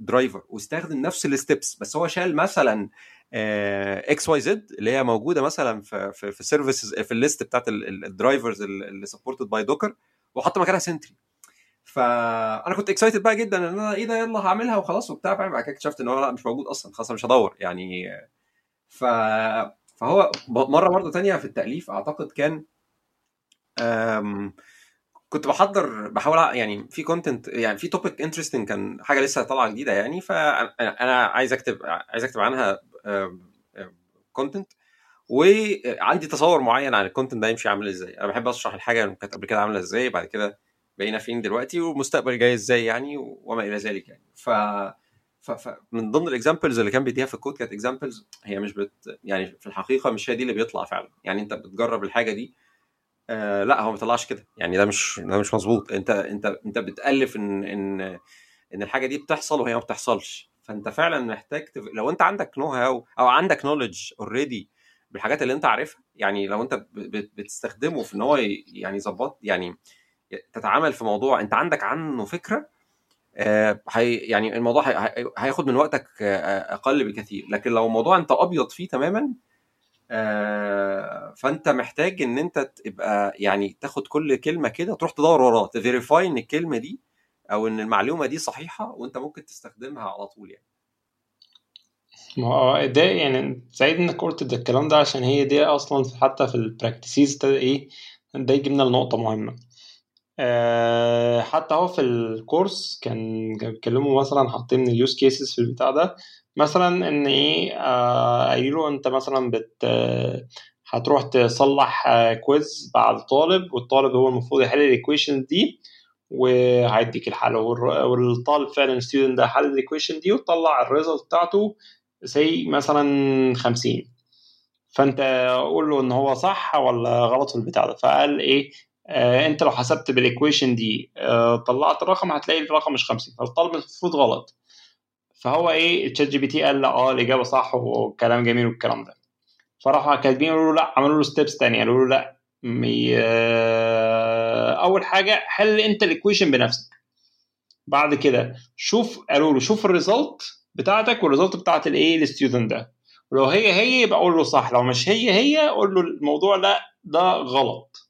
driver واستخدم نفس ال steps بس هو شال مثلا XYZ اللي هي موجودة مثلا في في, في services في ال list بتاعت ال drivers اللي supported by Docker وحط مكانها Sentry فأنا كنت excited بقى جدا إن أنا إيه ده يلا هعملها وخلاص وبتاع. فاهم؟ بعد كده اكتشفت إن هو لأ مش موجود أصلا. خلاص مش هدور. يعني ف فهو مرة برضه تانية في التأليف أعتقد كان أم... كنت بحضر بحاول يعني في content يعني في topic interesting كان حاجة لسه طالعة جديدة يعني. فانا عايز أكتب عايز أكتب عنها content وعندي تصور معين عن ال content ده يمشي عامل إزاي. أنا بحب أشرح الحاجة كانت قبل كده عاملة إزاي. بعد كده بقينا فين دلوقتي والمستقبل جاي إزاي يعني وما إلى ذلك يعني. ف فمن ضمن ال examples اللي كان بيديها في الكود كانت examples هي مش بت يعني في الحقيقة مش هي دي اللي بيطلع فعلا. يعني أنت بتجرب الحاجة دي آه لا هو ما بيطلعش كده. يعني ده مش ده مش مظبوط. أنت أنت أنت بتألف إن إن إن الحاجة دي بتحصل وهي ما بتحصلش. فأنت فعلا محتاج تف... لو أنت عندك know-how أو عندك knowledge already بالحاجات اللي أنت عارفها يعني لو أنت بتستخدمه في إن هو يعني يظبط يعني تتعامل في موضوع انت عندك عنه فكرة آه هي يعني الموضوع هي هياخد من وقتك آه أقل بكثير. لكن لو الموضوع انت أبيض فيه تماما آه فانت محتاج إن انت تبقى يعني تاخد كل كلمة كده تروح تدور وراها ت verify إن الكلمة دي أو إن المعلومة دي صحيحة وانت ممكن تستخدمها على طول يعني. ما هو ده يعني سعيد إنك قلت ده الكلام ده عشان هي دي أصلا حتى في ال practices إيه ده يجيبنا لنقطة مهمة. أه حتى هو في ال course كان بيتكلموا مثلا حاطين ال use cases في البتاع ده. مثلا إن إيه قايلوا أنت مثلا بت هتروح تصلح quiz بعد طالب والطالب هو المفروض يحل ال equation دي وهيديك الحل. والطالب فعلا ال student ده حل ال equation دي وطلع ال result بتاعته say مثلا 50 فأنت قول له إن هو صح ولا غلط في البتاع ده. فقال إيه آه انت لو حسبت بال equation دي آه طلعت الرقم هتلاقي الرقم مش 50 فالطالب المفروض غلط. فهو إيه ChatGPT قال آه الإجابة صح وكلام جميل والكلام ده. فراحوا كاتبين يقولوا له لا عملوا له steps ثانية قالوا له لا مي... آه أول حاجة حل أنت ال equation بنفسك. بعد كده شوف قالوا له شوف ال result بتاعتك وال result بتاعت الايه ال student ده. ولو هي هي يبقى قول له صح لو مش هي هي قول له الموضوع لا ده غلط.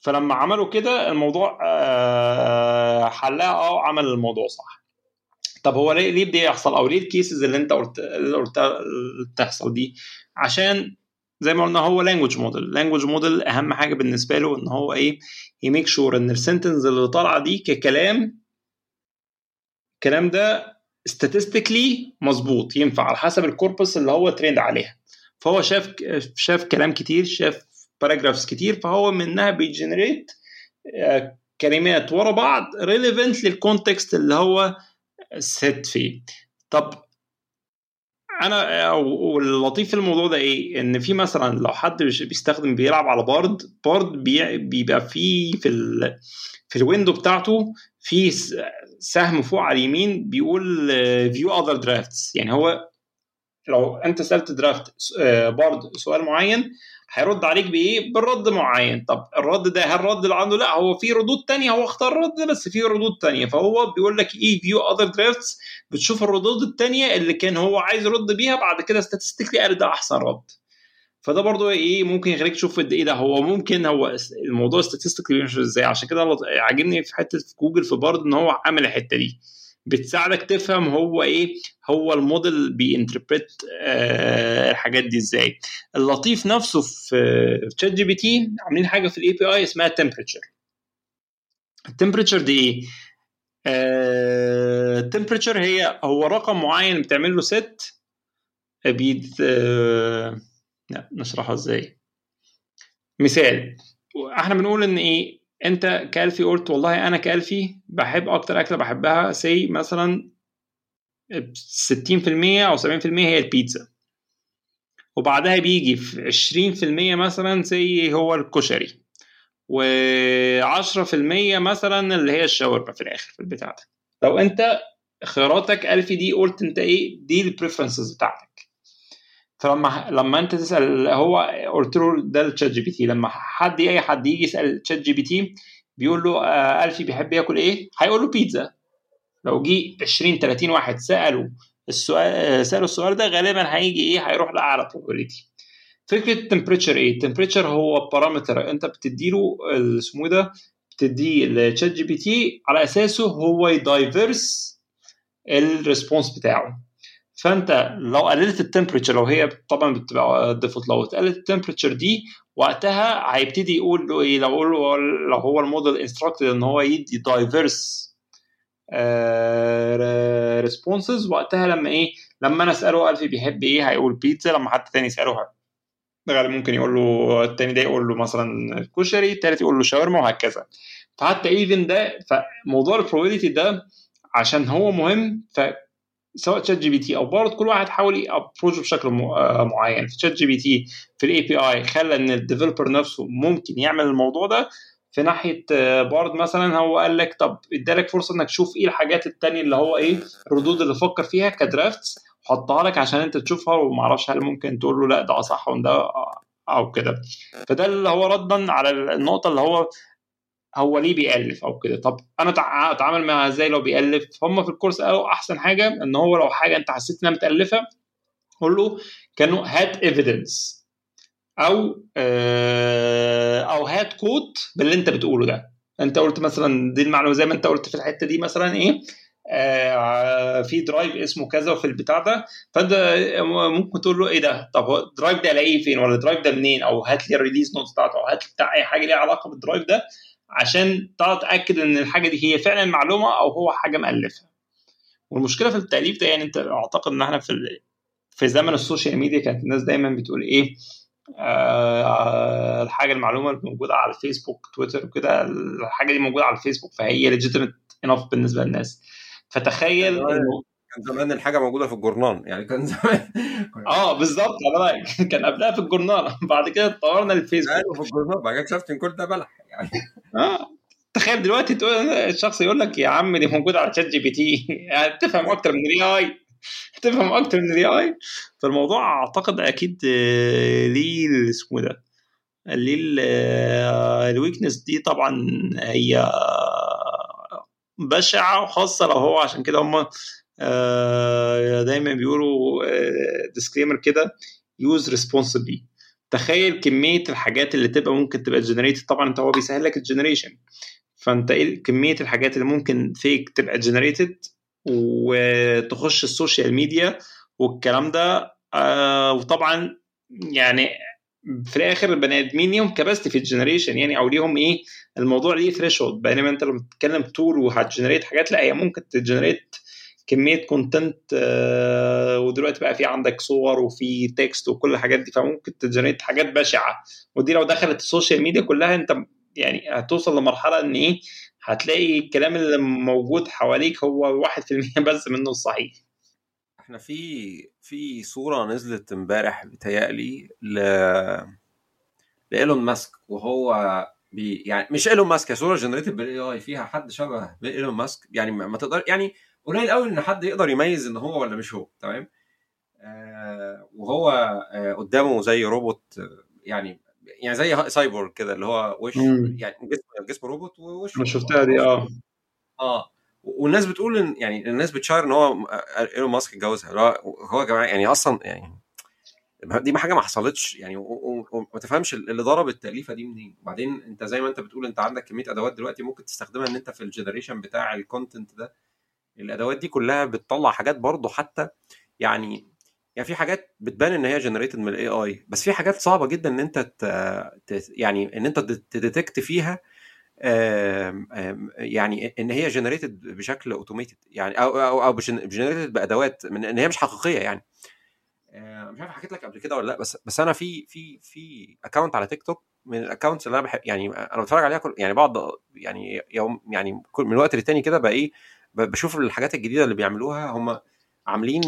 فلما عملوا كده الموضوع آه حلها آه عمل الموضوع صح. طب هو ليه ليه بده يحصل أو ليه ال cases اللي أنت قلت اللي قلتها تحصل دي؟ عشان زي ما قلنا هو language model language model أهم حاجة بالنسبة له إن هو إيه؟ ي make sure إن ال sentence اللي طالعة دي ككلام الكلام ده statistically مظبوط ينفع على حسب ال corpus اللي هو trained عليها. فهو شاف شاف كلام كتير شاف paragraphs كتير فهو منها بي generate كلمات ورا بعض relevant لل context اللي هو set فيه. طب أنا واللطيف في الموضوع ده إيه؟ إن في مثلا لو حد بيستخدم بيلعب على Bard Bard بيبقى فيه في ال في ال window بتاعته في سهم فوق على اليمين بيقول view other drafts يعني هو لو أنت سألت draft Bard سؤال معين هيرد عليك بإيه؟ بالرد معين، طب الرد ده هل اللي عنده؟ لا هو في ردود تانية هو اختار ده بس في ردود تانية فهو بيقول لك إيه view other drafts بتشوف الردود التانية اللي كان هو عايز يرد بيها بعد كده statistically قال ده أحسن رد. فده برضو إيه ممكن يخليك تشوف قد إيه ده هو ممكن هو الموضوع statistically بيمشي إزاي عشان كده عاجبني في حتة في جوجل في Bard إن هو عامل الحتة دي. بتساعدك تفهم هو إيه هو ال model بي interpret آه الحاجات دي إزاي. اللطيف نفسه في ChatGPT عاملين حاجة في ال API اسمها temperature ال temperature دي إيه؟ ال temperature آه هي هو رقم معين بتعمل له set بيد آه نشرحها إزاي. مثال إحنا بنقول إن إيه انت كألفي قلت والله أنا كألفي بحب أكتر أكلة بحبها say مثلا 60% أو 70% هي البيتزا. وبعدها بيجي في 20% مثلا say هو الكشري. و10% مثلا اللي هي الشاورما في الآخر في البتاع ده. لو انت خياراتك ألفي دي قلت انت إيه دي ال preferences بتاعتك. فلما لما انت تسأل هو قلت له ده ال ChatGPT لما حد اي حد يجي يسأل ChatGPT بيقول له آه ألفي بيحب ياكل إيه؟ هيقول له بيتزا لو جه 20 30 واحد سالوا السؤال سالوا السؤال ده غالبا هيجي إيه؟ هيروح لأعلى probability فكرة ال temperature إيه؟ ال temperature هو parameter أنت بتديله اسمه ده بتديه ل ChatGPT على أساسه هو ي diverse ال response بتاعه فانت لو قللت ال temperature لو هي طبعا بتبقى default لو قللت ال temperature دي وقتها هيبتدي يقول له إيه؟ لو له لو هو ال model instructed إن هو يدي diverse responses وقتها لما إيه؟ لما أنا أسأله الفي بيحب إيه هيقول بيتزا لما حد تاني يسأله غالبا ممكن يقول له التاني ده يقول له مثلا كشري التالت يقول له شاورما وهكذا. فحتى even ده فموضوع ال probability ده عشان هو مهم ف سواء ChatGPT أو Bard كل واحد حاول ي approach بشكل معين في تشات جي بي تي في الاي بي اي خلى إن ال developer نفسه ممكن يعمل الموضوع ده. في ناحية Bard مثلا هو قال لك طب إدالك فرصة إنك تشوف إيه الحاجات التانية اللي هو إيه الردود اللي فكر فيها ك drafts حطها لك عشان أنت تشوفها وما أعرفش هل ممكن تقول له لأ ده صح وده أو كده. فده اللي هو ردا على النقطة اللي هو هو ليه بيألف أو كده؟ طب أنا أتعامل معاها إزاي لو بيألف؟ هم في ال course قالوا أحسن حاجة إن هو لو حاجة أنت حسيت إنها متألفة قول له كانوا هات evidence أو آه أو هات quote باللي أنت بتقوله ده. أنت قلت مثلا دي المعلومة زي ما أنت قلت في الحتة دي مثلا إيه؟ آه في drive اسمه كذا وفي البتاع ده. فأنت ممكن تقول له إيه ده؟ طب هو ال drive ده ألاقيه فين؟ ولا ال drive ده منين؟ أو هات لي ال release note بتاعته أو هات لي بتاع أي حاجة ليها علاقة بال drive ده. عشان تتاكد إن الحاجة دي هي فعلا معلومة أو هو حاجة مالفها والمشكلة في التأليف ده يعني أنت أعتقد إن إحنا في في زمن ال social media كانت الناس دايما بتقول إيه آه الحاجة المعلومة اللي موجودة على ال Facebook Twitter وكده الحاجة دي موجودة على الفيسبوك فهي legitimate enough بالنسبة للناس. فتخيل إنه كان زمان الحاجة موجودة في الجورنال يعني كان زمان آه بالظبط كان قبلها في الجورنال بعد كده اتطورنا للفيسبوك. أيوه في الجورنال بعد كده اكتشفت إن كل ده بلح. تخيل دلوقتي تقول الشخص يقول لك يا عم دي موجودة على ChatGPT تفهم أكتر من ال AI تفهم أكتر من ال AI فالموضوع أعتقد أكيد ليه اسمه ده ليه ال weakness دي طبعا هي بشعة وخاصة لو هو عشان كده هم دايما بيقولوا disclaimer كده use responsibly تخيل كمية الحاجات اللي تبقى ممكن تبقى generated طبعا أنت هو بيسهل لك ال generation فأنت إيه كمية الحاجات اللي ممكن fake تبقى generated وتخش ال social media والكلام ده آه وطبعا يعني في الآخر البني آدمين ليهم capacity في ال generation يعني أو ليهم إيه الموضوع ليه threshold بينما أنت لما بتتكلم tool وهت generate حاجات لا هي ممكن ت generate كمية content آه ودلوقتي بقى في عندك صور وفي text وكل الحاجات دي فممكن ت generate حاجات بشعة. ودي لو دخلت ال social media كلها انت يعني هتوصل لمرحلة ان إيه هتلاقي الكلام اللي موجود حواليك هو 1% بس منه الصحيح. إحنا في في صورة نزلت امبارح بتهيألي ل ل Elon Musk وهو بي يعني مش Elon Musk هي صورة generated بال AI فيها حد شبه Elon Musk يعني ما تقدر يعني قليل قوي إن حد يقدر يميز إن هو ولا مش هو تمام؟ آه وهو آه قدامه زي روبوت يعني يعني زي سايبورغ كده اللي هو وش مم. يعني جسم جسم روبوت ووش أنا شفتها دي آه. آه. والناس بتقول إن يعني الناس بت share إن هو Elon Musk اتجوزها هو يا جماعة يعني أصلا يعني دي حاجة ما حصلتش يعني وما تفهمش اللي ضرب التأليفة دي منين. وبعدين أنت زي ما أنت بتقول أنت عندك كمية أدوات دلوقتي ممكن تستخدمها إن أنت في ال generation بتاع ال content ده. الأدوات دي كلها بتطلع حاجات برضه حتى يعني يعني في حاجات بتبان إن هي generated من ال AI بس في حاجات صعبة جدا إن أنت. يعني إن أنت ت detect فيها يعني إن هي generated بشكل automated يعني أو أو, أو generated بأدوات من إن هي مش حقيقية يعني مش عارف حكيت لك قبل كده ولا لأ بس بس أنا في في في account على تيك توك من ال accounts اللي أنا بحب يعني أنا بتفرج عليها كل يعني بعض يعني يوم يعني من وقت للتاني كده بقى إيه بشوف الحاجات الجديدة اللي بيعملوها هم عاملين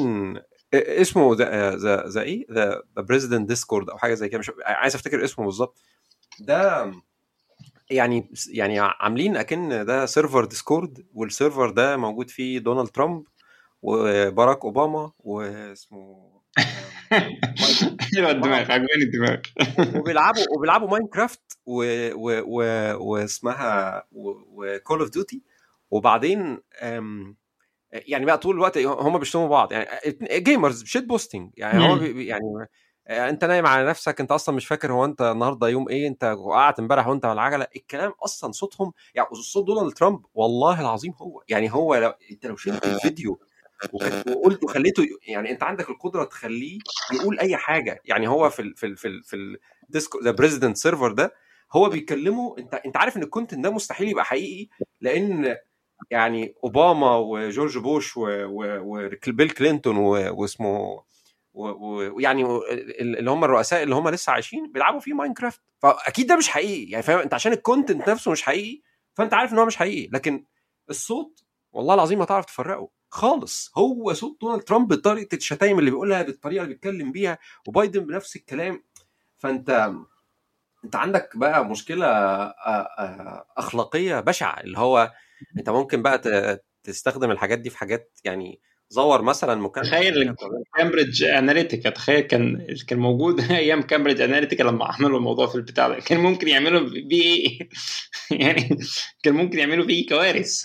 اسمه the the the إيه؟ the president Discord أو حاجة زي كده مش عايز أفتكر اسمه بالظبط. ده يعني يعني عاملين أكن ده server Discord وال server ده موجود فيه Donald Trump و Barack Obama واسمه حلوة الدماغ عجباني الدماغ وبيلعبوا وبيلعبوا Minecraft واسمها و Call of Duty وبعدين يعني بقى طول الوقت هم بيشتموا بعض. يعني gamers shitposting. يعني هو يعني انت نايم على نفسك انت أصلا مش فاكر هو انت النهارده يوم إيه انت وقعت امبارح وأنت على العجلة. الكلام أصلا صوتهم يعني صوت دونالد ترامب والله العظيم هو. يعني هو لو انت لو شلت الفيديو وقلت وخليته يعني انت عندك القدرة تخليه يقول أي حاجة. يعني هو في ال في ال في ال في ال Discord the president server ده هو بيكلمه انت انت عارف إن ال content ده مستحيل يبقى حقيقي لأن يعني أوباما وجورج بوش وبيل كلينتون واسمه ويعني اللي هم الرؤساء اللي هم لسه عايشين بيلعبوا فيه ماينكرافت. فأكيد ده مش حقيقي. يعني فاهم؟ أنت عشان ال content نفسه مش حقيقي فأنت عارف إن هو مش حقيقي. لكن الصوت والله العظيم ما تعرف تفرقه خالص. هو صوت دونالد ترامب بطريقة الشتايم اللي بيقولها بالطريقة اللي بيتكلم بيها وبايدن بنفس الكلام. فأنت أنت عندك بقى مشكلة أخلاقية بشعة اللي هو انت ممكن بقى تستخدم الحاجات دي في حاجات يعني زور مثلا مكالمه تخيل كامبريدج اناليتيكا تخيل كان كان موجود أيام كامبريدج اناليتيكا لما عملوا الموضوع في البتاع ده. كان ممكن يعملوا بيه يعني كان ممكن يعملوا فيه كوارث.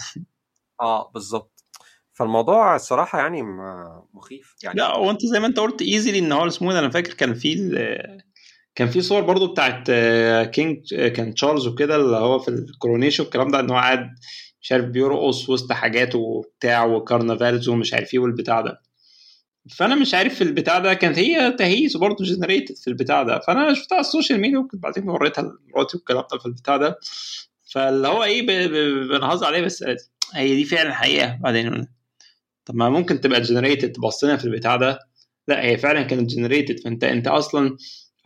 آه بالظبط فالموضوع الصراحة يعني مخيف يعني. لا وانت زي ما أنت قلت easily إن هو اسمه أنا فاكر كان في كان في صور برضو بتاعت كينج كان تشارلز وكده اللي هو في ال coronation والكلام ده إن هو قاعد مش عارف بيرقص وسط حاجات وبتاع و carnivals ومش عارف إيه والبتاع ده. فأنا مش عارف في البتاع ده كانت هي تهيس برضه generated في البتاع ده. فأنا شفتها على ال social media وكنت بعدين وريتها لمراتي والكلام ده في البتاع ده. فاللي هو إيه بنهزر عليه بس هي دي فعلا حقيقة. بعدين طب ما ممكن تبقى generated بصينا في البتاع ده. لا هي فعلا كانت generated فأنت أنت أصلا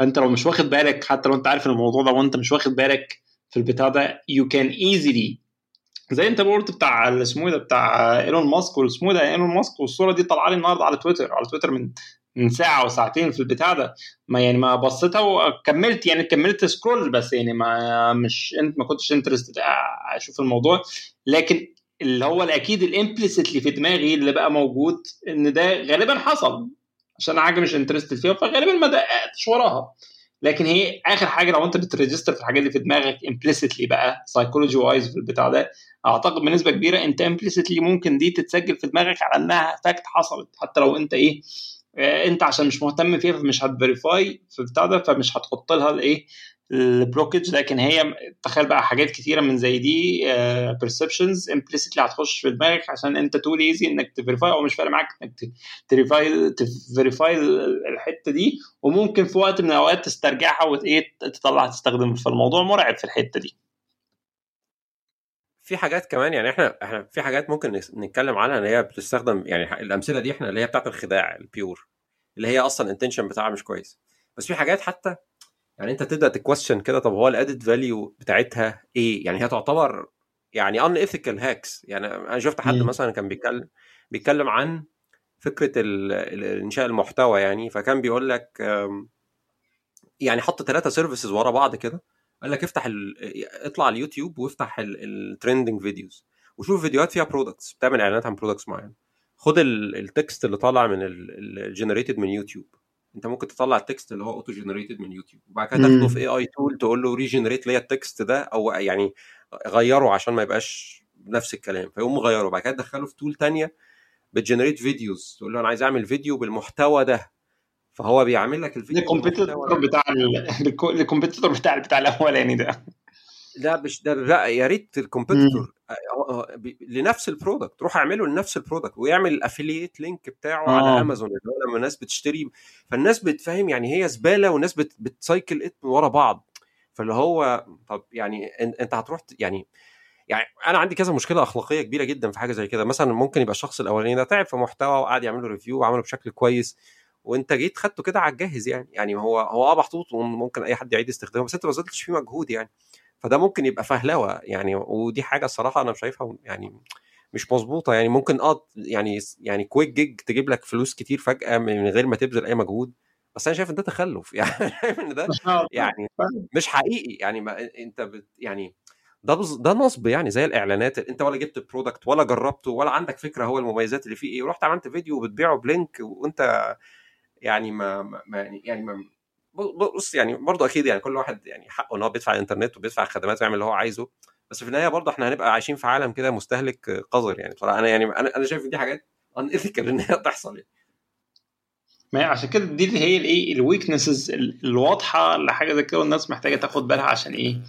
انت لو مش واخد بالك حتى لو أنت عارف الموضوع ده وأنت مش واخد بالك في البتاع ده you can easily زي انت قلت بتاع اسمه إيه ده بتاع إيلون ماسك واسمه إيه ده إيلون ماسك والصورة دي طالعة لي النهارده على تويتر على تويتر من من ساعة وساعتين في البتاع ده. ما يعني ما بصيتها وكملت يعني كملت scroll بس يعني ما مش إنت ما كنتش interested أشوف الموضوع. لكن اللي هو الأكيد ال implicitly في دماغي اللي بقى موجود إن ده غالبا حصل عشان حاجة مش interested فيها فغالبا ما دققتش وراها. لكن هي آخر حاجة لو أنت بت register في الحاجات اللي في دماغك implicitly بقى psychology wise في البتاع ده أعتقد بنسبة كبيرة أنت implicitly ممكن دي تتسجل في دماغك على إنها fact حصلت حتى لو أنت إيه آه، أنت عشان مش مهتم فيها فمش هت verify في بتاع ده فمش هتحط لها الايه ال blockage لكن هي تخيل بقى حاجات كتيرة من زي دي perceptions uh, implicitly هتخش في دماغك عشان أنت too lazy إنك ت verify أو مش فارق معاك إنك ت verify الحتة دي. وممكن في وقت من الأوقات تسترجعها وايه تطلع تستخدم فالموضوع مرعب في الحتة دي. في حاجات كمان يعني إحنا إحنا في حاجات ممكن نتكلم عنها إن هي بتستخدم يعني الأمثلة دي إحنا اللي هي بتاعت الخداع ال pure اللي هي أصلا ال intention بتاعها مش كويس. بس في حاجات حتى يعني أنت تبدأ ت question كده طب هو ال added value بتاعتها إيه؟ يعني هي تعتبر يعني unethical hacks يعني أنا شفت حد مثلا كان بيتكلم بيتكلم عن فكرة إنشاء المحتوى يعني فكان بيقول لك يعني حط ثلاثة services ورا بعض كده. قال لك افتح ال... اطلع على اليوتيوب وافتح ال trending videos وشوف فيديوهات فيها products بتعمل إعلانات عن products معين خد ال text اللي طالع من ال generated من يوتيوب. أنت ممكن تطلع ال text اللي هو auto generated من يوتيوب. وبعد كده تاخده في AI tool تقول له regenerate لي ال text ده أو يعني غيره عشان ما يبقاش نفس الكلام. فيقوم مغيره. بعد كده تدخله في tool ثانية بت generate videos تقول له أنا عايز أعمل فيديو بالمحتوى ده. فهو بيعمل لك الفيديو ال competitor بتاع ال competitor بتاع بتاع الأولاني ده. لا مش ده لا يا ريت ال competitor لنفس ال product روح اعمله لنفس ال product ويعمل ال affiliate link بتاعه آه. على امازون اللي هو لما الناس بتشتري. فالناس بتفهم يعني هي زبالة والناس بت بت cycle it ورا بعض. فاللي هو طب يعني انت هتروح يعني يعني أنا عندي كذا مشكلة أخلاقية كبيرة جدا في حاجة زي كده. مثلا ممكن يبقى الشخص الأولاني ده تعب في محتوى وقعد يعمل له review وعمله بشكل كويس. وانت جيت خدته كده على الجاهز يعني. يعني هو هو آه محطوط وممكن أي حد يعيد استخدامه بس انت ما بذلتش فيه مجهود يعني. فده ممكن يبقى فهلوة يعني ودي حاجة الصراحة أنا شايفها يعني مش مظبوطة يعني. ممكن آه يعني يعني quick gig تجيب لك فلوس كتير فجأة من غير ما تبذل أي مجهود بس أنا شايف إن ده تخلف. يعني شايف إن ده يعني مش حقيقي يعني. ما انت بت يعني ده بز... ده نصب يعني زي الإعلانات. انت ولا جبت product ولا جربته ولا عندك فكرة هو المميزات اللي فيه إيه. ورحت عملت فيديو وبتبيعه ب link وانت يعني ما, ما يعني ما بص يعني برضه أكيد يعني كل واحد يعني حقه إن هو بيدفع الإنترنت وبيدفع الخدمات ويعمل اللي هو عايزه. بس في النهاية برضه إحنا هنبقى عايشين في عالم كده مستهلك قذر يعني. بصراحه أنا يعني أنا أنا شايف دي حاجات unethical إن هي تحصل يعني. ما عشان كده دي اللي هي الإيه ال weaknesses الواضحة لحاجة زي كده والناس محتاجة تاخد بالها عشان إيه؟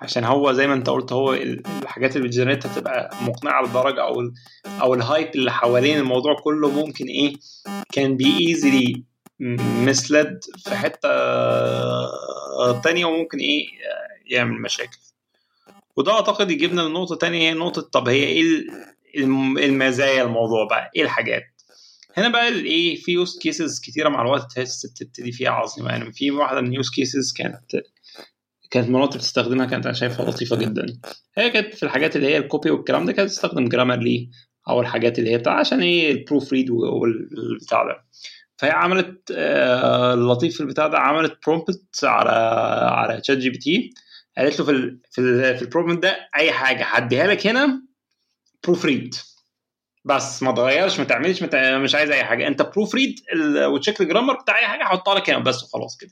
عشان هو زي ما أنت قلت هو الحاجات اللي بت generate ها تبقى مقنعة لدرجة أو أو ال hype اللي حوالين الموضوع كله ممكن إيه كان be easily misled في حتة تانية وممكن إيه يعمل مشاكل. وده أعتقد يجيبنا لنقطة تانية هي نقطة طب هي إيه المزايا الموضوع بقى؟ إيه الحاجات؟ هنا بقى الايه في use cases كتيرة مع الوقت تحس بتبتدي فيها عظيمه يعني في واحدة من ال use cases كانت كانت مراتي بتستخدمها كانت أنا شايفها لطيفة جدا. هي كانت في الحاجات اللي هي ال copy والكلام ده كانت تستخدم جرامرلي أو الحاجات اللي هي بتاع عشان إيه ال proofread والبتاع ده. فهي عملت آه اللطيف في البتاع ده عملت prompt على على تشات جي بي تي قالت له في ال في, ال في ال prompt ده أي حاجة هديها لك هنا proofread بس ما تغيرش ما تعملش مش عايز أي حاجة. أنت proofread و check ال grammar بتاع أي حاجة حطها لك هنا بس وخلاص كده.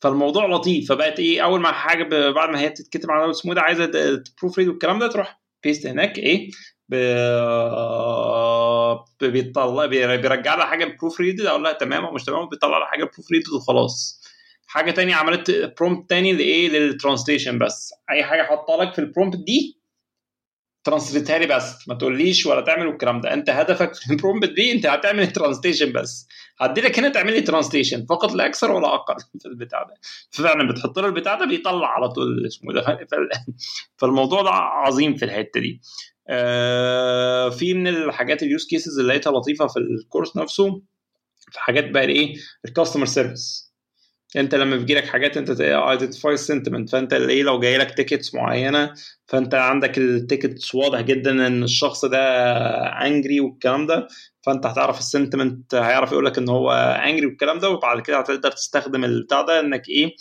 فالموضوع لطيف. فبقت إيه أول ما حاجة بعد ما هي بتتكتب على اسمه ده عايزة ت proofread والكلام ده تروح paste هناك إيه بيطلع بيرجع لها حاجة proofread أقول لها تمام أو مش تمام بيطلع لها حاجة proofread وخلاص. حاجة تانية عملت prompt تاني لإيه؟ لل translation بس. أي حاجة حاطها لك في ال prompt دي translate ها لي بس. ما تقوليش ولا تعمل الكلام ده. أنت هدفك في ال prompt دي أنت هتعمل translation بس. هدي لك هنا تعمل لي translation فقط لا أكثر ولا أقل في البتاع ده. ففعلا بتحط له البتاع ده بيطلع على طول. اسمه ده؟ فالموضوع ده عظيم في الحتة دي. في من الحاجات ال use cases اللي لقيتها لطيفة في ال course نفسه في حاجات بقى إيه؟ ال customer service أنت لما بيجي لك حاجات أنت identify sentiment فأنت إيه؟ لو جاي لك tickets معينة فأنت عندك ال tickets واضح جدا إن الشخص ده angry والكلام ده فأنت هتعرف ال sentiment هيعرف يقول لك إن هو angry والكلام ده وبعد كده هتقدر تستخدم البتاع ده إنك إيه؟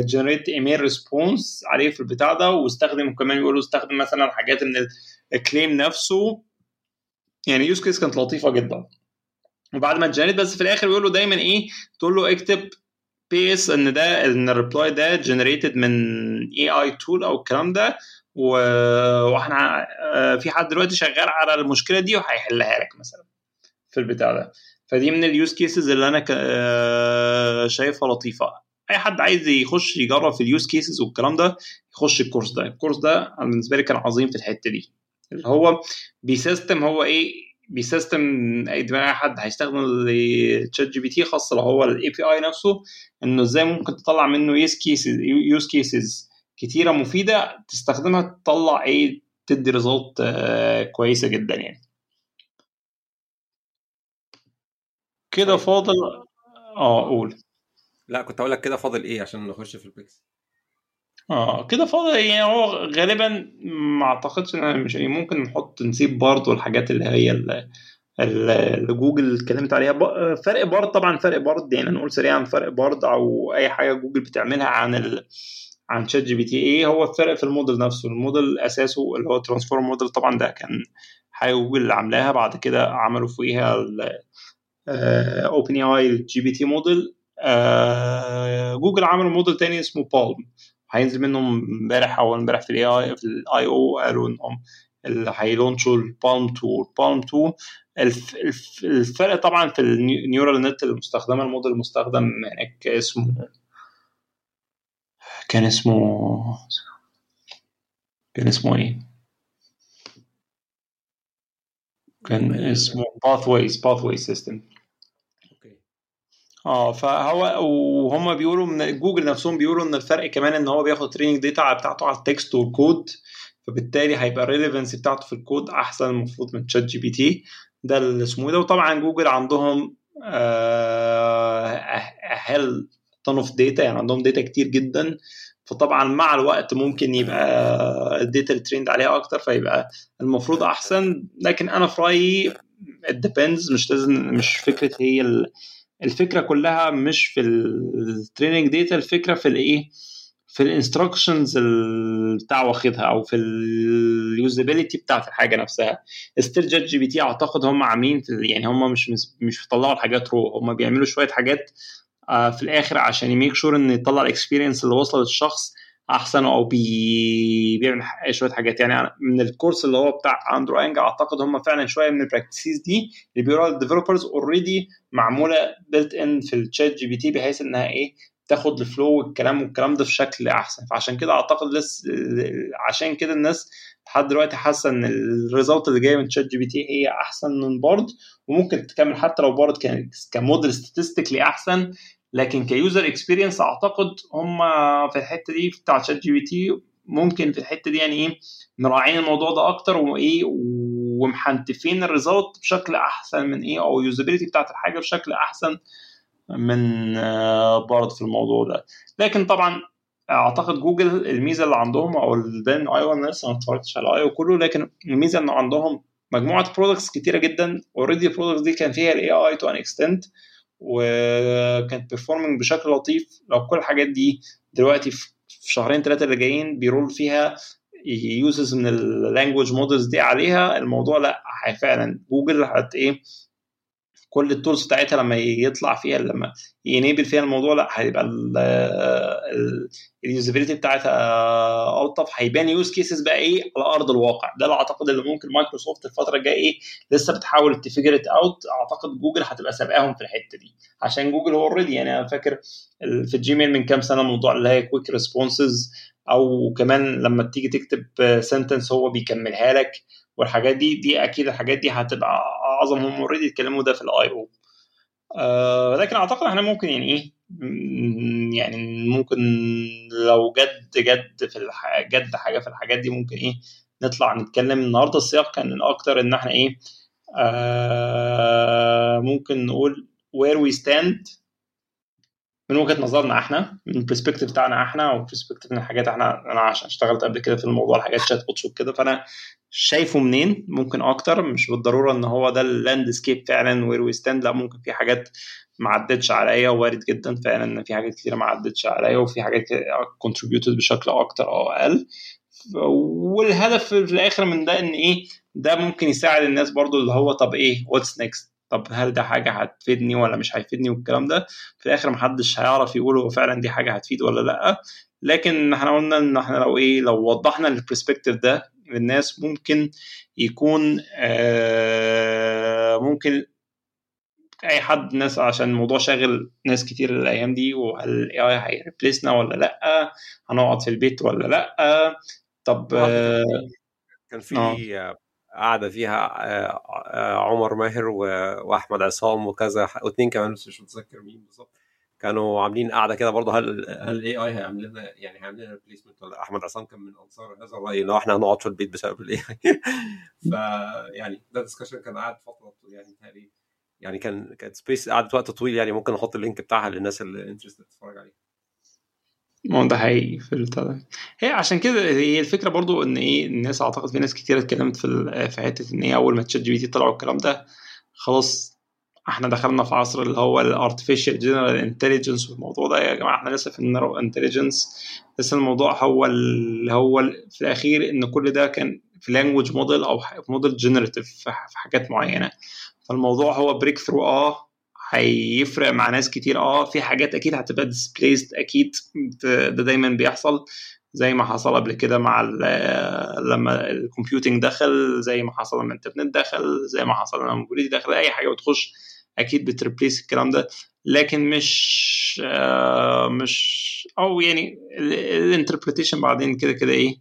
generate email response عليه في البتاع ده واستخدم كمان يقولوا استخدم مثلا حاجات من ال claim نفسه. يعني use case كانت لطيفة جدا. وبعد ما ت generate بس في الآخر بيقول له دايما إيه تقول له اكتب بيس إن ده إن ال reply ده generated من AI tool أو الكلام ده وإحنا في حد دلوقتي شغال على المشكلة دي وهيحلها لك مثلا في البتاع ده. فدي من ال use cases اللي أنا شايفها لطيفة. أي حد عايز يخش يجرب في ال use cases والكلام ده يخش ال course ده. ال course ده بالنسبة لي كان عظيم في الحتة دي. اللي هو ب system هو إيه؟ ب system أي حد هيستخدم تشات جي بي تي خاص لو هو ال API نفسه إنه إزاي ممكن تطلع منه use cases use cases كتيرة مفيدة تستخدمها تطلع إيه؟ تدي result كويسة جدا يعني. كده فاضل آه قول. لا كنت هقول لك كده فاضل إيه عشان نخش في ال picks آه كده فاضل يعني هو غالبا ما أعتقدش إن مش ممكن نحط نسيب برضه الحاجات اللي هي اللي جوجل اتكلمت عليها. فرق بارد طبعا فرق بارد يعني نقول سريعا فرق بارد أو أي حاجة جوجل بتعملها عن ال... عن شات جي بي تي إيه هو الفرق في الموديل نفسه؟ الموديل أساسه اللي هو transformer model طبعا ده كان حاجة جوجل اللي عاملاها بعد كده عملوا فوقيها اوبن اي اي ال GPT model جوجل عملوا موديل تاني اسمه بالم. هينزل منهم امبارح أو امبارح في الاي اي في الاي أو قالوا إنهم اللي هيلونشوا البالم 2 البالم 2 الفرق طبعا في النيورال نت المستخدمه الموديل المستخدم هناك اسمه كان اسمه كان اسمه إيه؟ كان اسمه باثويز باثويز سيستم آه فهو وهم بيقولوا من جوجل نفسهم بيقولوا إن الفرق كمان إن هو بياخد training data بتاعته على ال text وال code فبالتالي هيبقى ال relevancy بتاعته في الكود أحسن المفروض من تشات جي بي تي ده اللي اسمه ده؟ وطبعا جوجل عندهم hell ton of data يعني عندهم data كتير جدا. فطبعا مع الوقت ممكن يبقى ال data اللي trained عليها أكتر فيبقى المفروض أحسن. لكن أنا في رأيي it مش لازم مش فكرة هي الفكرة كلها مش في ال training data الفكرة في الإيه؟ في ال instructions بتاع واخدها أو في ال usability بتاعت الحاجة نفسها. still شات جي بي تي أعتقد هم عاملين يعني هم مش مش بيطلعوا الحاجات raw هم بيعملوا شوية حاجات في الآخر عشان ي make sure إن يطلع ال experience اللي وصل للشخص أحسن أو بي... بيعمل شوية حاجات. يعني من ال course اللي هو بتاع اندرو انج أعتقد هم فعلا شوية من ال practices دي اللي بيقولوا ال developers already معمولة built in في الشات جي بي تي بحيث إنها إيه تاخد ال flow والكلام والكلام ده في شكل أحسن. فعشان كده أعتقد لسه عشان كده الناس لحد دلوقتي حاسة إن ال result اللي جاية من شات جي بي تي هي أحسن من بارد وممكن تكمل حتى لو بارد كان ك model statistically أحسن لكن ك user experience أعتقد هم في الحتة دي بتاع شات جي بي تي ممكن في الحتة دي يعني إيه مراعين الموضوع ده أكتر وإيه ومحنتفين الريزلت بشكل أحسن من إيه أو اليوزابيلتي بتاعت الحاجة بشكل أحسن من بارد في الموضوع ده. لكن طبعا أعتقد جوجل الميزة اللي عندهم أو ده اي أو أنا لسه ما اتفرجتش على اي كله لكن الميزة انه عندهم مجموعة برودكتس كتيرة جدا. اوريدي البرودكتس دي كان فيها الاي اي تو ان اكستنت وكانت performing بشكل لطيف. لو كل الحاجات دي دلوقتي في شهرين ثلاثة اللي جايين بيرول فيها يوزز من ال language models دي عليها الموضوع لأ فعلا جوجل هت إيه كل ال tools بتاعتها لما يطلع فيها لما ي enable فيها الموضوع لا هيبقى ال usability بتاعتها الطف هيبان use cases بقى إيه؟ على أرض الواقع. ده اللي أعتقد اللي ممكن مايكروسوفت الفترة الجاية إيه؟ لسه بتحاول ت figure it out أعتقد جوجل هتبقى سابقاهم في الحتة دي. عشان جوجل هو already يعني أنا فاكر في ال Gmail من كام سنة موضوع اللي هي quick responses أو كمان لما تيجي تكتب sentence هو بيكملها لك والحاجات دي دي أكيد الحاجات دي هتبقى اعظم هم already اتكلموا ده في ال I/O آه لكن أعتقد إحنا ممكن يعني إيه يعني ممكن لو جد جد في الح... جد حاجة في الحاجات دي ممكن إيه نطلع نتكلم. النهارده السياق كان أكتر إن إحنا إيه آه ممكن نقول where we stand من وجهة نظرنا إحنا من ال perspective بتاعنا إحنا وال perspective من الحاجات إحنا أنا عشان اشتغلت قبل كده في الموضوع الحاجات chatbots وكده. فأنا شايفه منين؟ ممكن أكتر. مش بالضرورة إن هو ده ال landscape فعلا where we stand لا ممكن في حاجات ما عدتش عليا وارد جدا فعلا إن في حاجات كتيرة ما عدتش عليا وفي حاجات contributed بشكل أكتر أو أقل. والهدف في الآخر من ده إن إيه؟ ده ممكن يساعد الناس برضو اللي هو طب إيه؟ what's next طب هل ده حاجة هتفيدني ولا مش هيفيدني والكلام ده؟ في الآخر محدش هيعرف يقول هو فعلا دي حاجة هتفيد ولا لأ. لكن إحنا قلنا إن إحنا لو إيه؟ لو وضحنا ال perspective ده للناس ممكن يكون آه ممكن أي حد ناس عشان الموضوع شاغل ناس كتير الأيام دي وهل ال AI هي replace نا ولا لأ؟ هنقعد في البيت ولا لأ؟ طب آه كان في قاعدة فيها عمر ماهر وأحمد عصام وكذا واثنين كمان بس مش متذكر مين بالظبط. كانوا عاملين قاعدة كده برضه هل هل ال AI هيعمل لنا يعني هيعمل لنا replacement ولا أحمد عصام كان من أنصار هذا الرأي ان إحنا هنقعد في البيت بسبب ال AI فيعني ده discussion كان قاعد فترة يعني تقريبا يعني كان كانت space قعدت وقت طويل يعني ممكن نحط ال link بتاعها للناس اللي interested تتفرج عليها ما ده حقيقي في البتاع ده هي عشان كده هي الفكرة برضو إن إيه الناس أعتقد في ناس كتير اتكلمت في في حتة إن إيه أول ما ChatGPT طلع والكلام ده خلاص إحنا دخلنا في عصر اللي هو ال artificial general intelligence والموضوع ده يا جماعة إحنا لسه في ال narrow intelligence لسه الموضوع هو اللي هو في الأخير إن كل ده كان في language model أو model generative في حاجات معينة. فالموضوع هو breakthrough آه هيفرق مع ناس كتير آه في حاجات أكيد هتبقى displaced أكيد ده دايما بيحصل. زي ما حصل قبل كده مع لما ال computing دخل زي ما حصل لما الإنترنت دخل زي ما حصل لما ال mobility دخل أي حاجة بتخش أكيد بت replace الكلام ده لكن مش آه مش أو يعني ال interpretation بعدين كده كده إيه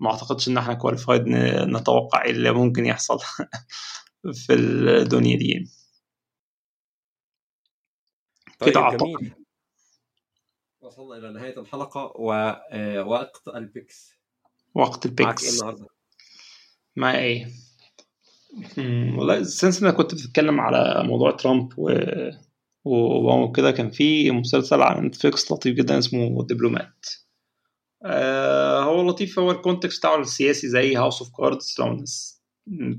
ما أعتقدش إن إحنا qualified نتوقع إيه اللي ممكن يحصل في الدنيا دي يعني. طيب كده جميل وصلنا إلى نهاية الحلقة ووقت ال picks وقت ال picks معاك إيه النهارده؟ مع إيه؟ والله since أنا كنت بتتكلم على موضوع ترامب و وكده كان في مسلسل على Netflix لطيف جدا اسمه Diplomat آه هو لطيف هو ال context بتاعه السياسي زي House of Cards لو الناس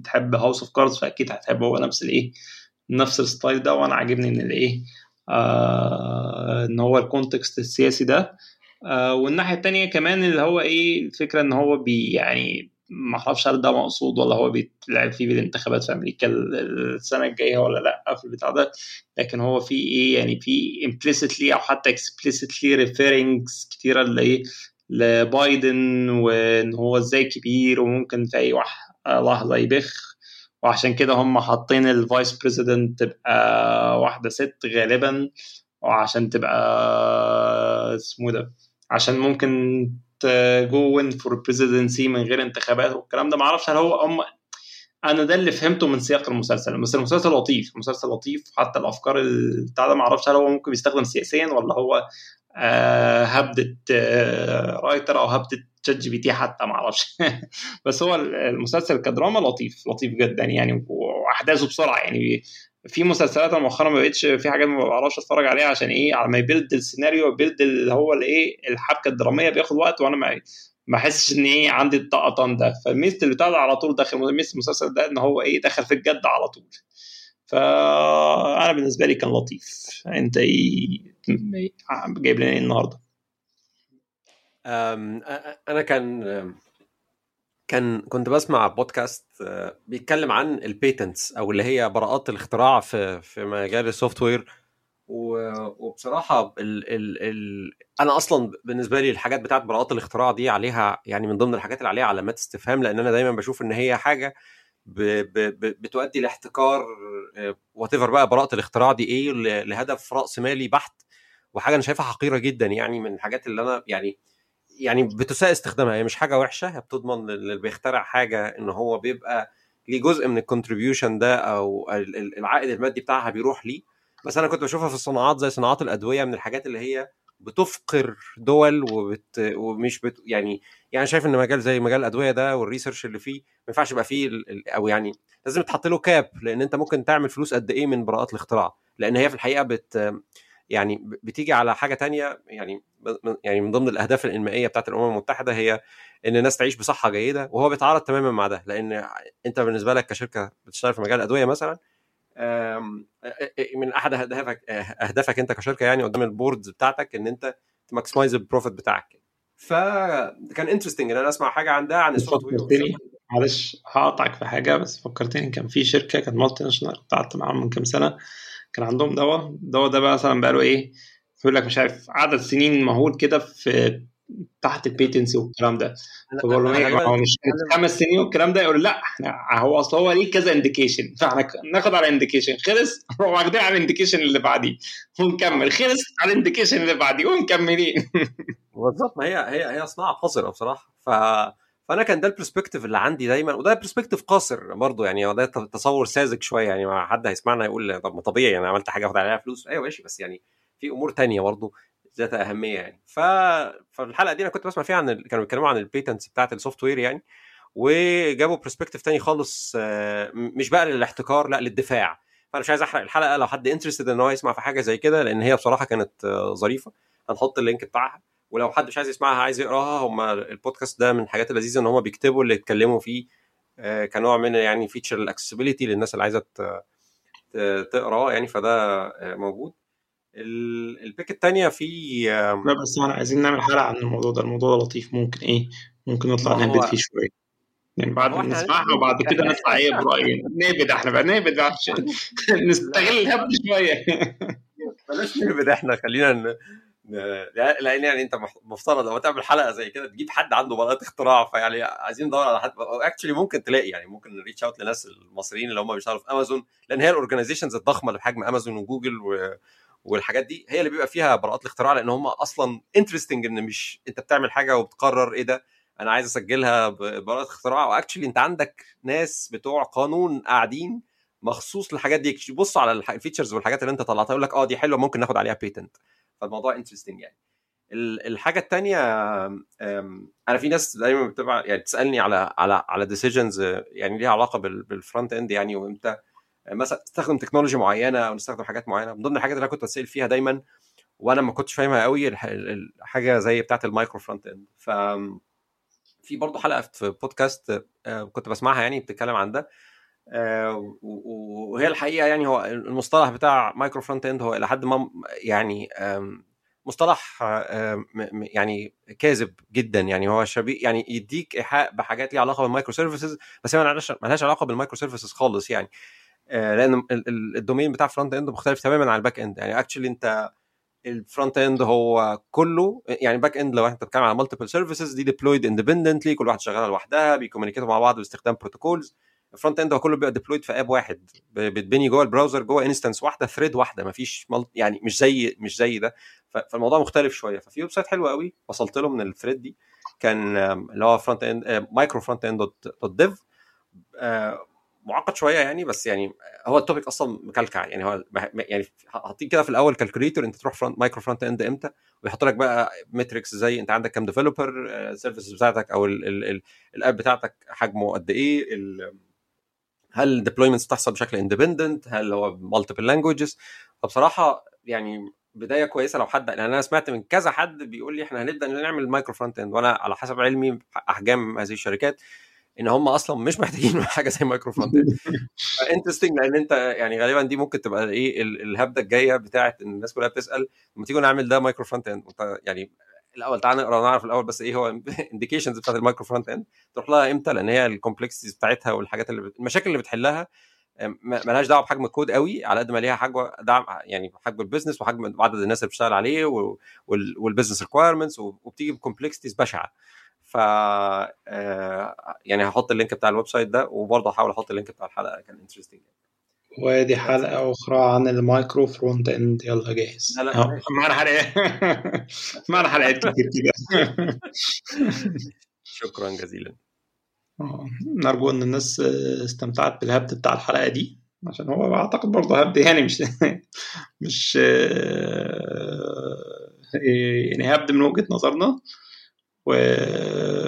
تحب House of Cards فأكيد هتحب هو نفس الإيه نفس ال style ده وأنا عاجبني إن الإيه آه إن هو ال context السياسي ده. آه والناحية الثانية كمان اللي هو إيه الفكرة إن هو بي يعني ما أعرفش هل ده مقصود ولا هو بيتلعب فيه بالانتخابات في أمريكا السنة الجاية ولا لأ في البتاع ده لكن هو في إيه يعني في implicitly أو حتى explicitly referrings كتيرة لايه لبايدن وإن هو إزاي كبير وممكن في أي لحظة يبح وعشان كده هم حاطين ال vice president تبقى واحدة ست غالبا وعشان تبقى اسمه ده عشان ممكن go win for presidency من غير انتخابات والكلام ده. معرفش هل هو هم أنا ده اللي فهمته من سياق المسلسل بس المسلسل لطيف المسلسل لطيف. حتى الأفكار بتاع ده معرفش هل هو ممكن بيستخدم سياسيا ولا هو آه هبدة آه writer أو هبدة ChatGPT حتى معرفش. بس هو المسلسل كدراما لطيف لطيف جدا يعني وأحداثه بسرعة يعني. في مسلسلات مؤخرا ما بقتش في حاجات ما بعرفش أتفرج عليها عشان إيه؟ على ما ي build السيناريو build اللي هو الايه الحبكة الدرامية بياخد وقت وأنا ما ما أحسش إن إيه؟ عندي الطقطان ده. فميزه اللي بتاع على طول داخل ميزة المسلسل ده إن هو إيه؟ دخل في الجد على طول. فأنا بالنسبة لي كان لطيف. أنت إيه؟ جايب لنا إيه النهارده؟ أنا كان كان كنت بسمع بودكاست بيتكلم عن ال patents أو اللي هي براءات الاختراع في في مجال ال software. وبصراحة ال ال ال أنا أصلا بالنسبة لي الحاجات بتاعت براءات الاختراع دي عليها يعني من ضمن الحاجات اللي عليها علامات استفهام لأن أنا دايما بشوف إن هي حاجة ب ب بتؤدي لاحتكار وده بقى براءة الاختراع دي إيه لهدف رأس مالي بحت وحاجة أنا شايفها حقيرة جدا يعني من الحاجات اللي أنا يعني يعني بتساء استخدامها هي مش حاجة وحشة هي بتضمن اللي بيخترع حاجة إن هو بيبقى ليه جزء من ال contribution ده أو العائد المادي بتاعها بيروح ليه. بس أنا كنت بشوفها في الصناعات زي صناعات الأدوية من الحاجات اللي هي بتفقر دول وبت ومش بت يعني يعني شايف إن مجال زي مجال الأدوية ده وال research اللي فيه ما ينفعش يبقى فيه أو يعني لازم تحط له cap لأن أنت ممكن تعمل فلوس قد إيه من براءات الاختراع. لأن هي في الحقيقة بت يعني بتيجي على حاجة تانية يعني يعني من ضمن الأهداف الإنمائية بتاعت الأمم المتحدة هي إن الناس تعيش بصحة جيدة وهو بيتعارض تماما مع ده لأن أنت بالنسبة لك كشركة بتشتغل في مجال الادويه مثلا من أحد أهدافك أهدافك أنت كشركة يعني قدام ال board بتاعتك إن أنت ت maximize ال profit بتاعك. فكان interesting إن أنا أسمع حاجة عن ده عن ال software معلش هقطعك في حاجة بس فكرتني كان في شركة كانت multinational قعدت معاهم من كام سنة كان عندهم دواء الدواء ده مثلا بقى له إيه يقول لك مش عارف عدد سنين مهول كده في تحت ال patency والكلام ده. فبقول لهم إيه هو مش خمس سنين والكلام ده يقول لأ إحنا هو أصل هو ليه كذا indication فإحنا ناخد على indication خلص نروح واخدين على ال indication اللي بعديه. ونكمل خلص على ال indication اللي بعديه. ومكملين بالظبط ما هي هي هي صناعة قذره بصراحة. ف فأنا كان ده ال perspective اللي عندي دايما وده perspective قاصر برضه يعني ده تصور ساذج شوية يعني ما حد هيسمعنا يقول طب ما طبيعي يعني عملت حاجة اخد عليها فلوس. أيوه ماشي بس يعني في أمور تانية برضه ذات أهمية يعني. ف... فالحلقة دي أنا كنت بسمع فيها عن ال... كانوا بيتكلموا عن ال patents بتاعت ال software يعني وجابوا perspective تاني خالص مش بقى للاحتكار لا للدفاع. فأنا مش عايز أحرق الحلقة لو حد interested إن هو يسمع في حاجة زي كده لأن هي بصراحة كانت ظريفة هنحط ال link بتاعها. ولو حد مش عايز يسمعها عايز يقراها هم البودكاست ده من الحاجات اللذيذة إن هم بيكتبوا اللي اتكلموا فيه كنوع من يعني feature ال accessibility للناس اللي عايزة تقراه يعني فده موجود. ال pick الثانية في لا بس إحنا عايزين نعمل حلقة عن الموضوع ده. الموضوع ده لطيف. ممكن إيه ممكن نطلع نهبد فيه شوية. يعني بعد ما نسمعها وبعد كده نطلع إيه برأيي؟ نهبد إحنا بقى نهبد عشان نستغل الهبد شوية. بلاش نهبد إحنا خلينا. لأن يعني أنت مفترض لما تعمل حلقة زي كده تجيب حد عنده براءه اختراع فيعني عايزين ندور على حد actually ممكن تلاقي يعني ممكن reach out لناس المصريين اللي هم بيشتغلوا في امازون لأن هي ال organizations الضخمة اللي بحجم امازون وجوجل و... والحاجات دي هي اللي بيبقى فيها براءات الاختراع لأن هم أصلا interesting إن مش أنت بتعمل حاجة وبتقرر إيه ده أنا عايز أسجلها ببراءه اختراع. و actually أنت عندك ناس بتوع قانون قاعدين مخصوص للحاجات دي. يبصوا على ال features والحاجات اللي أنت طلعتها يقول لك آه دي حلوة ممكن ناخد عليها patent فالموضوع interesting يعني. الحاجة الثانية أنا في ناس دايما بتبقى يعني تسالني على على على decisions يعني ليها علاقة بال frontend يعني وإمتى مثلا استخدم technology معينة أو نستخدم حاجات معينة. من ضمن الحاجات اللي أنا كنت بسال فيها دايما وأنا ما كنتش فاهمها قوي الحاجة زي بتاعة ال micro frontend ف في برضه حلقة في بودكاست كنت بسمعها يعني بتتكلم عن ده. وهي الحقيقة يعني هو المصطلح بتاع micro frontend هو إلى حد ما يعني مصطلح يعني كاذب جدا. يعني هو شبيه يعني يديك إيحاء بحاجات ليها علاقة بال microservices بس هي مالهاش علاقة بال microservices خالص يعني. لأن ال domain بتاع frontend مختلف تماما عن ال backend يعني actually أنت ال frontend هو كله يعني backend لو أنت بتتكلم على multiple services دي deployed independently كل واحد شغاله لوحدها بي communicate وا مع بعض باستخدام protocols ال frontend هو كله بيبقى deployed في app واحد. بتبني جوه ال browser جوه instance واحدة thread واحدة ما فيش يعني مش زي مش زي ده. فالموضوع مختلف شوية. ففي website حلو قوي. وصلت له من ال thread دي. كان اللي هو frontend micro frontend dot dev معقد شوية يعني بس يعني هو ال topic أصلا مكلكع. يعني هو يعني حاطين كده في الأول calculator أنت تروح front micro frontend إمتى؟ ويحط لك بقى metrics زي أنت عندك كام developer ال services بتاعتك أو ال app بتاعتك حجمه قد إيه هل ال deployments بتحصل بشكل independent هل هو multiple languages فبصراحة يعني بداية كويسة لو حد يعني أنا سمعت من كذا حد بيقول لي إحنا هنبدأ نعمل micro frontend وأنا على حسب علمي أحجام هذه الشركات إن هم أصلا مش محتاجين حاجة زي micro frontend interesting لأن أنت يعني غالبا دي ممكن تبقى إيه الهبدة الجاية بتاعت إن الناس كلها بتسأل لما تيجوا نعمل ده micro frontend يعني الأول تعال نقرأ ونعرف الأول بس إيه هو indications بتاعت ال micro frontend. تروح لها إمتى؟ لأن هي ال complexities بتاعتها والحاجات اللي بت... المشاكل اللي بتحلها مالهاش دعوة بحجم الكود قوي على قد ما ليها حجم دعم يعني حجم ال business وحجم عدد الناس اللي بتشتغل عليه وال business requirements وبتيجي ب complexities بشعة. ف يعني هحط ال link بتاع ال website ده وبرضه هحاول أحط ال link بتاع الحلقة كان interesting ودي حلقة أخرى عن ال micro frontend. يلا جاهز. لا لا معنا حلقات معنا حلقات كتير كده. شكرا جزيلا. نرجو إن الناس استمتعت بالهبد بتاع الحلقة دي عشان هو أعتقد برضه هبد يعني مش مش يعني هبد من وجهة نظرنا. و...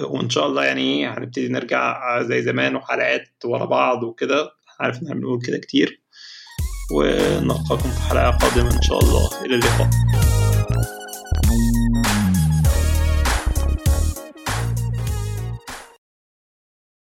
وإن شاء الله يعني هنبتدي نرجع زي زمان وحلقات ورا بعض وكده. عارف ان إحنا بنقول كده كتير. ونلقاكم في حلقة قادمة إن شاء الله. إلى اللقاء.